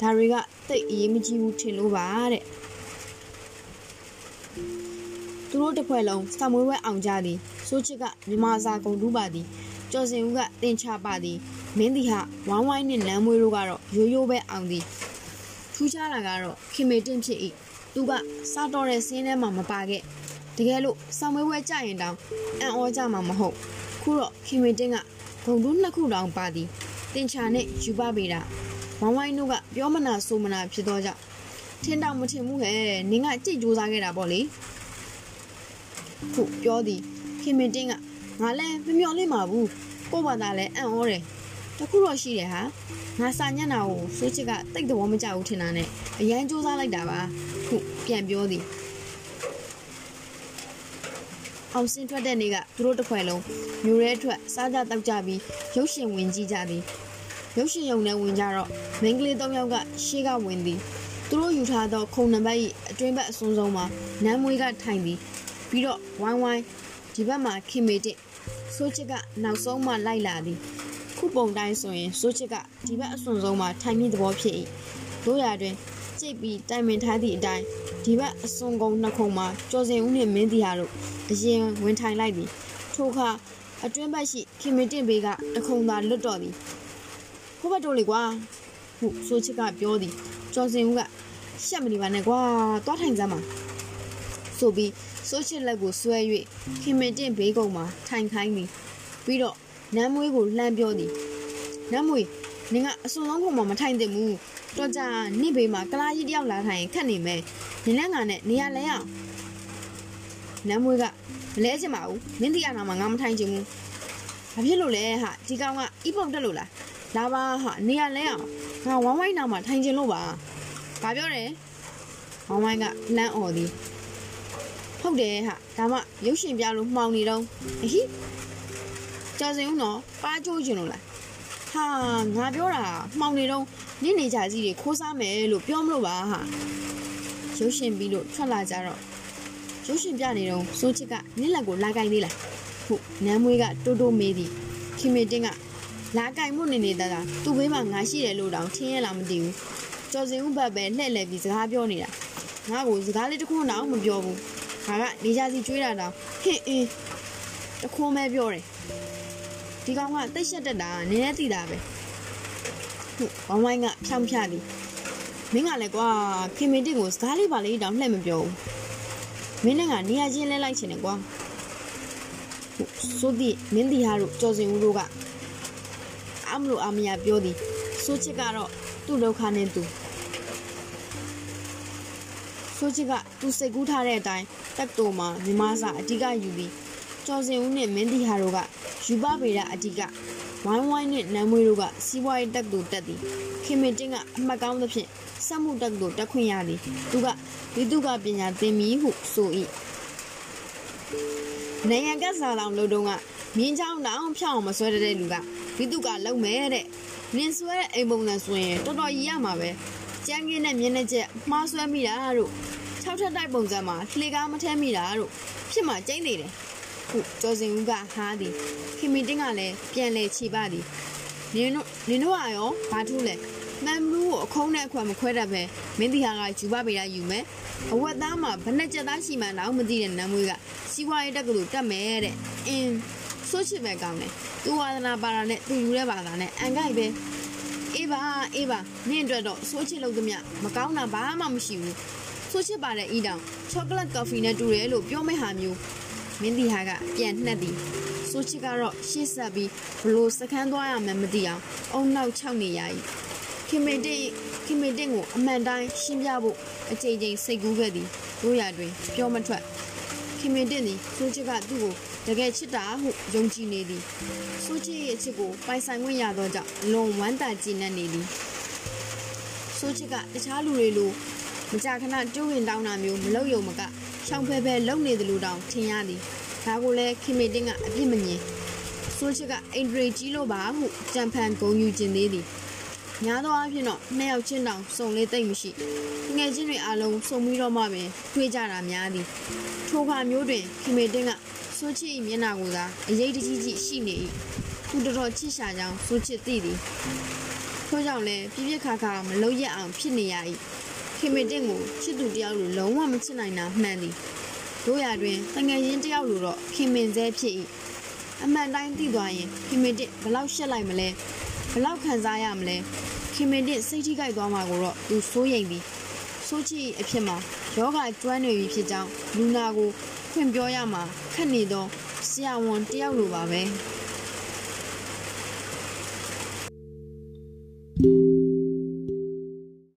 ဒါတွေကတိတ်အရေးမကြီးဘူးထင်လို့ပါတဲ့သူတို့တစ်ဖွဲ့လုံးစာမွေးဝဲအောင်ကြသည်စိုးချစ်ကမြမစာကုံတူးပါသည်ကျော်စင်ဦးကတင်ချပါသည် မင်းသည်ဟာဝိုင်းဝိုင်းနှင့်နမ်းမွေးတို့ကတော့ရိုးရိုးပဲအောင်သည်ထူးခြားတာကတော့ခင်မေတင့်ဖြစ်၏သူကစားတော်တဲ့ဆင်းထဲမှာမပါခဲ့တကယ်လို့စာမွေးဝဲကြရင်တောင်အံ့ဩကြမှာမဟုတ်ခုတော့ခင်မေတင့်ကဂုံတူးနှစ်ခုတောင်ပါသည်တင်ချာနဲ့ယူပပေတာဝိုင်းဝိုင်းတို့ကပြောမနာဆိုမနာဖြစ်တော့ကြောင့်ထင်းတောင်မထင်ဘူးဟဲ့နင်ကကြိတ်ကြိုးစားခဲ့တာပေါ့လေခုပြောသည်ခင်မင်တင်းကငါလည်းမမျော်လင့်ပါဘူးကို့ဘာသာလည်းအံ့ဩတယ် တခုတော့ရှိတယ်ဟာငါစာညံ့တာကိုစိုးချစ်ကတိတ်တော်မကြဘူးထင်တာနဲ့အရန်စူးစမ်းလိုက်တာပါခုပြန်ပြောသည်အောင်စင်ထွက်တဲ့နေ့ကသူတို့တစ်ခွဲလုံးမျိုးရဲထွက်စားကြတောက်ကြပြီးရုပ်ရှင်ဝင်ကြည့်ကြသည်ရုပ်ရှင်ရုံနဲ့ဝင်ကြတော့မင်းကလေး၃ယောက်ကရှေ့ကဝင်သည်သူတို့ယူထားသောခုံနံပါတ်၏အတွင်းဘက်အစွန်းဆုံးမှာနမ်းမွေးကထိုင်သည်ပြီးတော့ဝိုင်းဝိုင်းဒီဘက်မှာခင်မေတစ်စိုးချစ်ကနောက်ဆုံးမှလိုက်လာသည် ခုပုံတိုင်းဆိုရင်စိုးချစ်ကဒီဘက်အစွန်းဆုံးမှာထိုင်မိသဘောဖြစ်၏တို့ရတွင်ကြိတ်ပြီးတိုင်ပင်ထားသည့်အတိုင်းဒီဘက်အစွန်ကုန်းနှစ်ခုမှာကျော်စင်ဦးနှင့်မင်းတီဟာတို့အရင်ဝင်ထိုင်လိုက်သည်ထိုအခါအတွင်းဘက်ရှိခင်မင်တင့်ဘေးကတခုံသာလွတ်တော်သည်ဟိုဘက်တို့လေကွာဟုဆိုချစ်ကပြောသည်ကျော်စင်ဦးကရှက်မနေပါနဲ့ကွာသွားထိုင်စမ်းပါဆိုပြီးဆိုချစ်လက်ကိုဆွဲ၍ခင်မင်တင့်ဘေးကုံမှာထိုင်ခိုင်းသည်ပြီးတော့ နမ်းမွေးကိုလှမ်းပြောသည်နမ်းမွေးနင်ကအစွန်ဆုံးခုံမှာမထိုင်သင့်ဘူးတော့ကြာနိဘေးမှာကလာကြီးတယောက်လာထိုင်ခတ်နေမယ်နင်နဲ့ငါနဲ့နေရာလဲအောင်နမ်းမွေးကမလဲချင်ပါဘူးမင်းတရားနာမှာငါမထိုင်ချင်ဘူးဘာဖြစ်လို့လဲဟာဒီကောင်ကအီးပုံတက်လို့လားလာပါဟာနေရာလဲအောင်ငါဝိုင်းဝိုင်းနာမှာထိုင်ချင်လို့ပါဘာပြောတယ်ဝိုင်းဝိုင်းကလမ်းអော်သည်ဟုတ်တယ်ဟာဒါမှရုပ်ရှင်ပြလို့မှောင်နေတော့အဟိ ကြော်စင်ဦးနော်ပါချိုးချင်လို့လားဟာငါပြောတာမှောင်နေတော့နင့်နေကြစီတွေခိုးစားမယ်လို့ပြောမလို့ပါဟာရုပ်ရှင်ပြီးလို့ထွက်လာကြတော့ရုပ်ရှင်ပြနေတော့စိုးချစ်ကနင့်လက်ကိုလာကင်သေးလားဟုတ်နမ်းမွေးကတိုးတိုးမေးသည်ခင်မင်တင်းကလာကင်မှုနေနေတာကသူ့ဘေးမှာငါရှိတယ်လို့တောင်ထင်ရလားမသိဘူးကျော်စင်ဥပတ်ပဲလှဲ့လှဲ့ပြီးစကားပြောနေတာငါ့ကိုစကားလေးတစ်ခုတော့မပြောဘူးငါကနေကြစီကျွေးတာတော့ဟင့်အင်းတခွန်းပဲပြောတယ် ဒီကောင်ကတိတ်ရှက်တက်တာနည်းနည်းသိတာပဲဟုတ်ဝိုင်းဝိုင်းကဖြောင်းဖြသည်မင်းကလည်းကွာခင်မင်တစ်ကိုစကားလေးပါလေးတောင်လှည့်မပြောဘူးမင်းနဲ့ကနေရာချင်းလဲလိုက်ချင်တယ်ကွာဆိုသည်မင်းဒီဟာတို့ကြော်စင်ဦးတို့ကအမလို့အမရပြောသည်ဆိုချစ်ကတော့သူ့ဒုက္ခနဲ့သူဆိုချစ်ကသူစိတ်ကူးထားတဲ့အတိုင်းတက်တိုမှာမြန်မာစာအဓိကယူပြီး ကျော်စင်ဦးနဲ့မင်းတီဟာတို့ကယူပပေတာအဓိကဝိုင်းဝိုင်းနဲ့နမ်းမွေးတို့ကစီးပွားရေးတက်တိုတက်သည်ခင်မင်တင်းကအမှတ်ကောင်းသဖြင့်စက်မှုတက်တိုတက်ခွင့်ရသည်သူကဝိတုကပညာသင်မည်ဟုဆို၏နေရန်ကစားလောင်လို့တော့ကမြင်းချောင်းတောင်ဖြောင်းအောင်မဆွဲတဲ့လူကဝိတုကလုံမဲတဲ့နင်းဆွဲတဲ့အိမ်ပုံစံဆိုရင်တော်တော်ကြီးရမှာပဲကြမ်းကင်းတဲ့မျက်နှာချက်မှားဆွဲမိတာတို့၆ထပ်တိုက်ပုံစံမှာလှေကားမထဲမိတာတို့ဖြစ်မှကျိန်းနေတယ် ခုကျော်စင်ဦးကဟားသည်ခင်မီတင်းကလည်းပြန်လဲခြေပါသည်နင်တို့နင်တို့ကရောဘာထူးလဲမမ်ဘူးကိုအခုံးနဲ့အခွက်မခွဲတတ်ပဲမင်းတီဟာကယူပပေတာယူမယ်အဝက်သားမှာဘနဲ့ကြက်သားရှိမှတော့မသိတဲ့နမ်းမွေးကစီးပွားရေးတက်ကလေးတက်မယ်တဲ့အင်းဆိုချစ်ပဲကောင်းတယ်သူဝါသနာပါတာနဲ့သူယူတဲ့ဘာသာနဲ့အန်ကိုက်ပဲအေးပါအေးပါနင့်အတွက်တော့ဆိုချစ်လို့သမျှမကောင်းတာဘာမှမရှိဘူးဆိုချစ်ပါတဲ့အီတောင်ချောကလက်ကော်ဖီနဲ့တူတယ်လို့ပြောမဲ့ဟာမျိုး မင်းတီဟာကပြန်နှက်သည်ဆိုချစ်ကတော့ရှေ့ဆက်ပြီးဘလို့စကန်းသွားရမှန်းမသိအောင်အုံနောက်၆နေရ၏ခင်မေတင်ခင်မေတင်ကိုအမှန်တိုင်းရှင်းပြဖို့အကြိမ်ကြိမ်စိတ်ကူးခဲ့သည်တို့ရတွင်ပြောမထွက်ခင်မေတင်သည်ဆိုချစ်ကသူ့ကိုတကယ်ချစ်တာဟုယုံကြည်နေသည်ဆိုချစ်ရဲ့အချစ်ကိုပိုင်ဆိုင်ခွင့်ရသောကြောင့်အလွန်ဝမ်းသာကြည်နပ်နေသည်ဆိုချစ်ကတခြားလူတွေလိုမကြာခဏတိုးဝင်တောင်းတာမျိုးမလုပ်ယုံမက ရှောင်ဖဲဖဲလုံနေသလိုတောင်ထင်ရသည်ဒါကိုလည်းခင်မေတင်ကအပြစ်မမြင်ဆိုချစ်ကအင်ဒရီကြီးလို့ပါဟုကြံဖန်ဂုံယူခြင်းသေးသည်များသောအားဖြင့်တော့နှစ်ယောက်ချင်းတောင်စုံလေးသိမ့်မရှိငယ်ချင်းတွေအားလုံးစုံပြီးတော့မှပင်တွေ့ကြတာများသည်ထိုခါမျိုးတွင်ခင်မေတင်ကဆိုချစ်၏မျက်နှာကိုသာအရေးတကြီးကြီးရှိနေ၏သူတော်တော်ချစ်ရှာကြောင်းဆိုချစ်သိသည်ထို့ကြောင့်လည်းပြပြခါခါမလုံးရအောင်ဖြစ်နေရ၏ ခင်မေတင်ကိုချစ်သူတယောက်လိုလုံးဝမချစ်နိုင်တာမှန်သည်တို့ရတွင်တငယ်ချင်းတယောက်လိုတော့ခင်မင်စဲဖြစ်၏အမှန်တိုင်းသိသွားရင်ခင်မင်တင်ဘလောက်ရှက်လိုက်မလဲဘလောက်ခံစားရမလဲခင်မင်တင်စိတ်ထိခိုက်သွားမှာကိုတော့သူစိုးရိမ်သည်စိုးချစ်အဖြစ်မှာယောဂကျွမ်းနေပြီဖြစ်ကြောင်းလူနာကိုခွင့်ပြောရမှာခက်နေသောဆရာဝန်တယောက်လိုပါပဲ thank you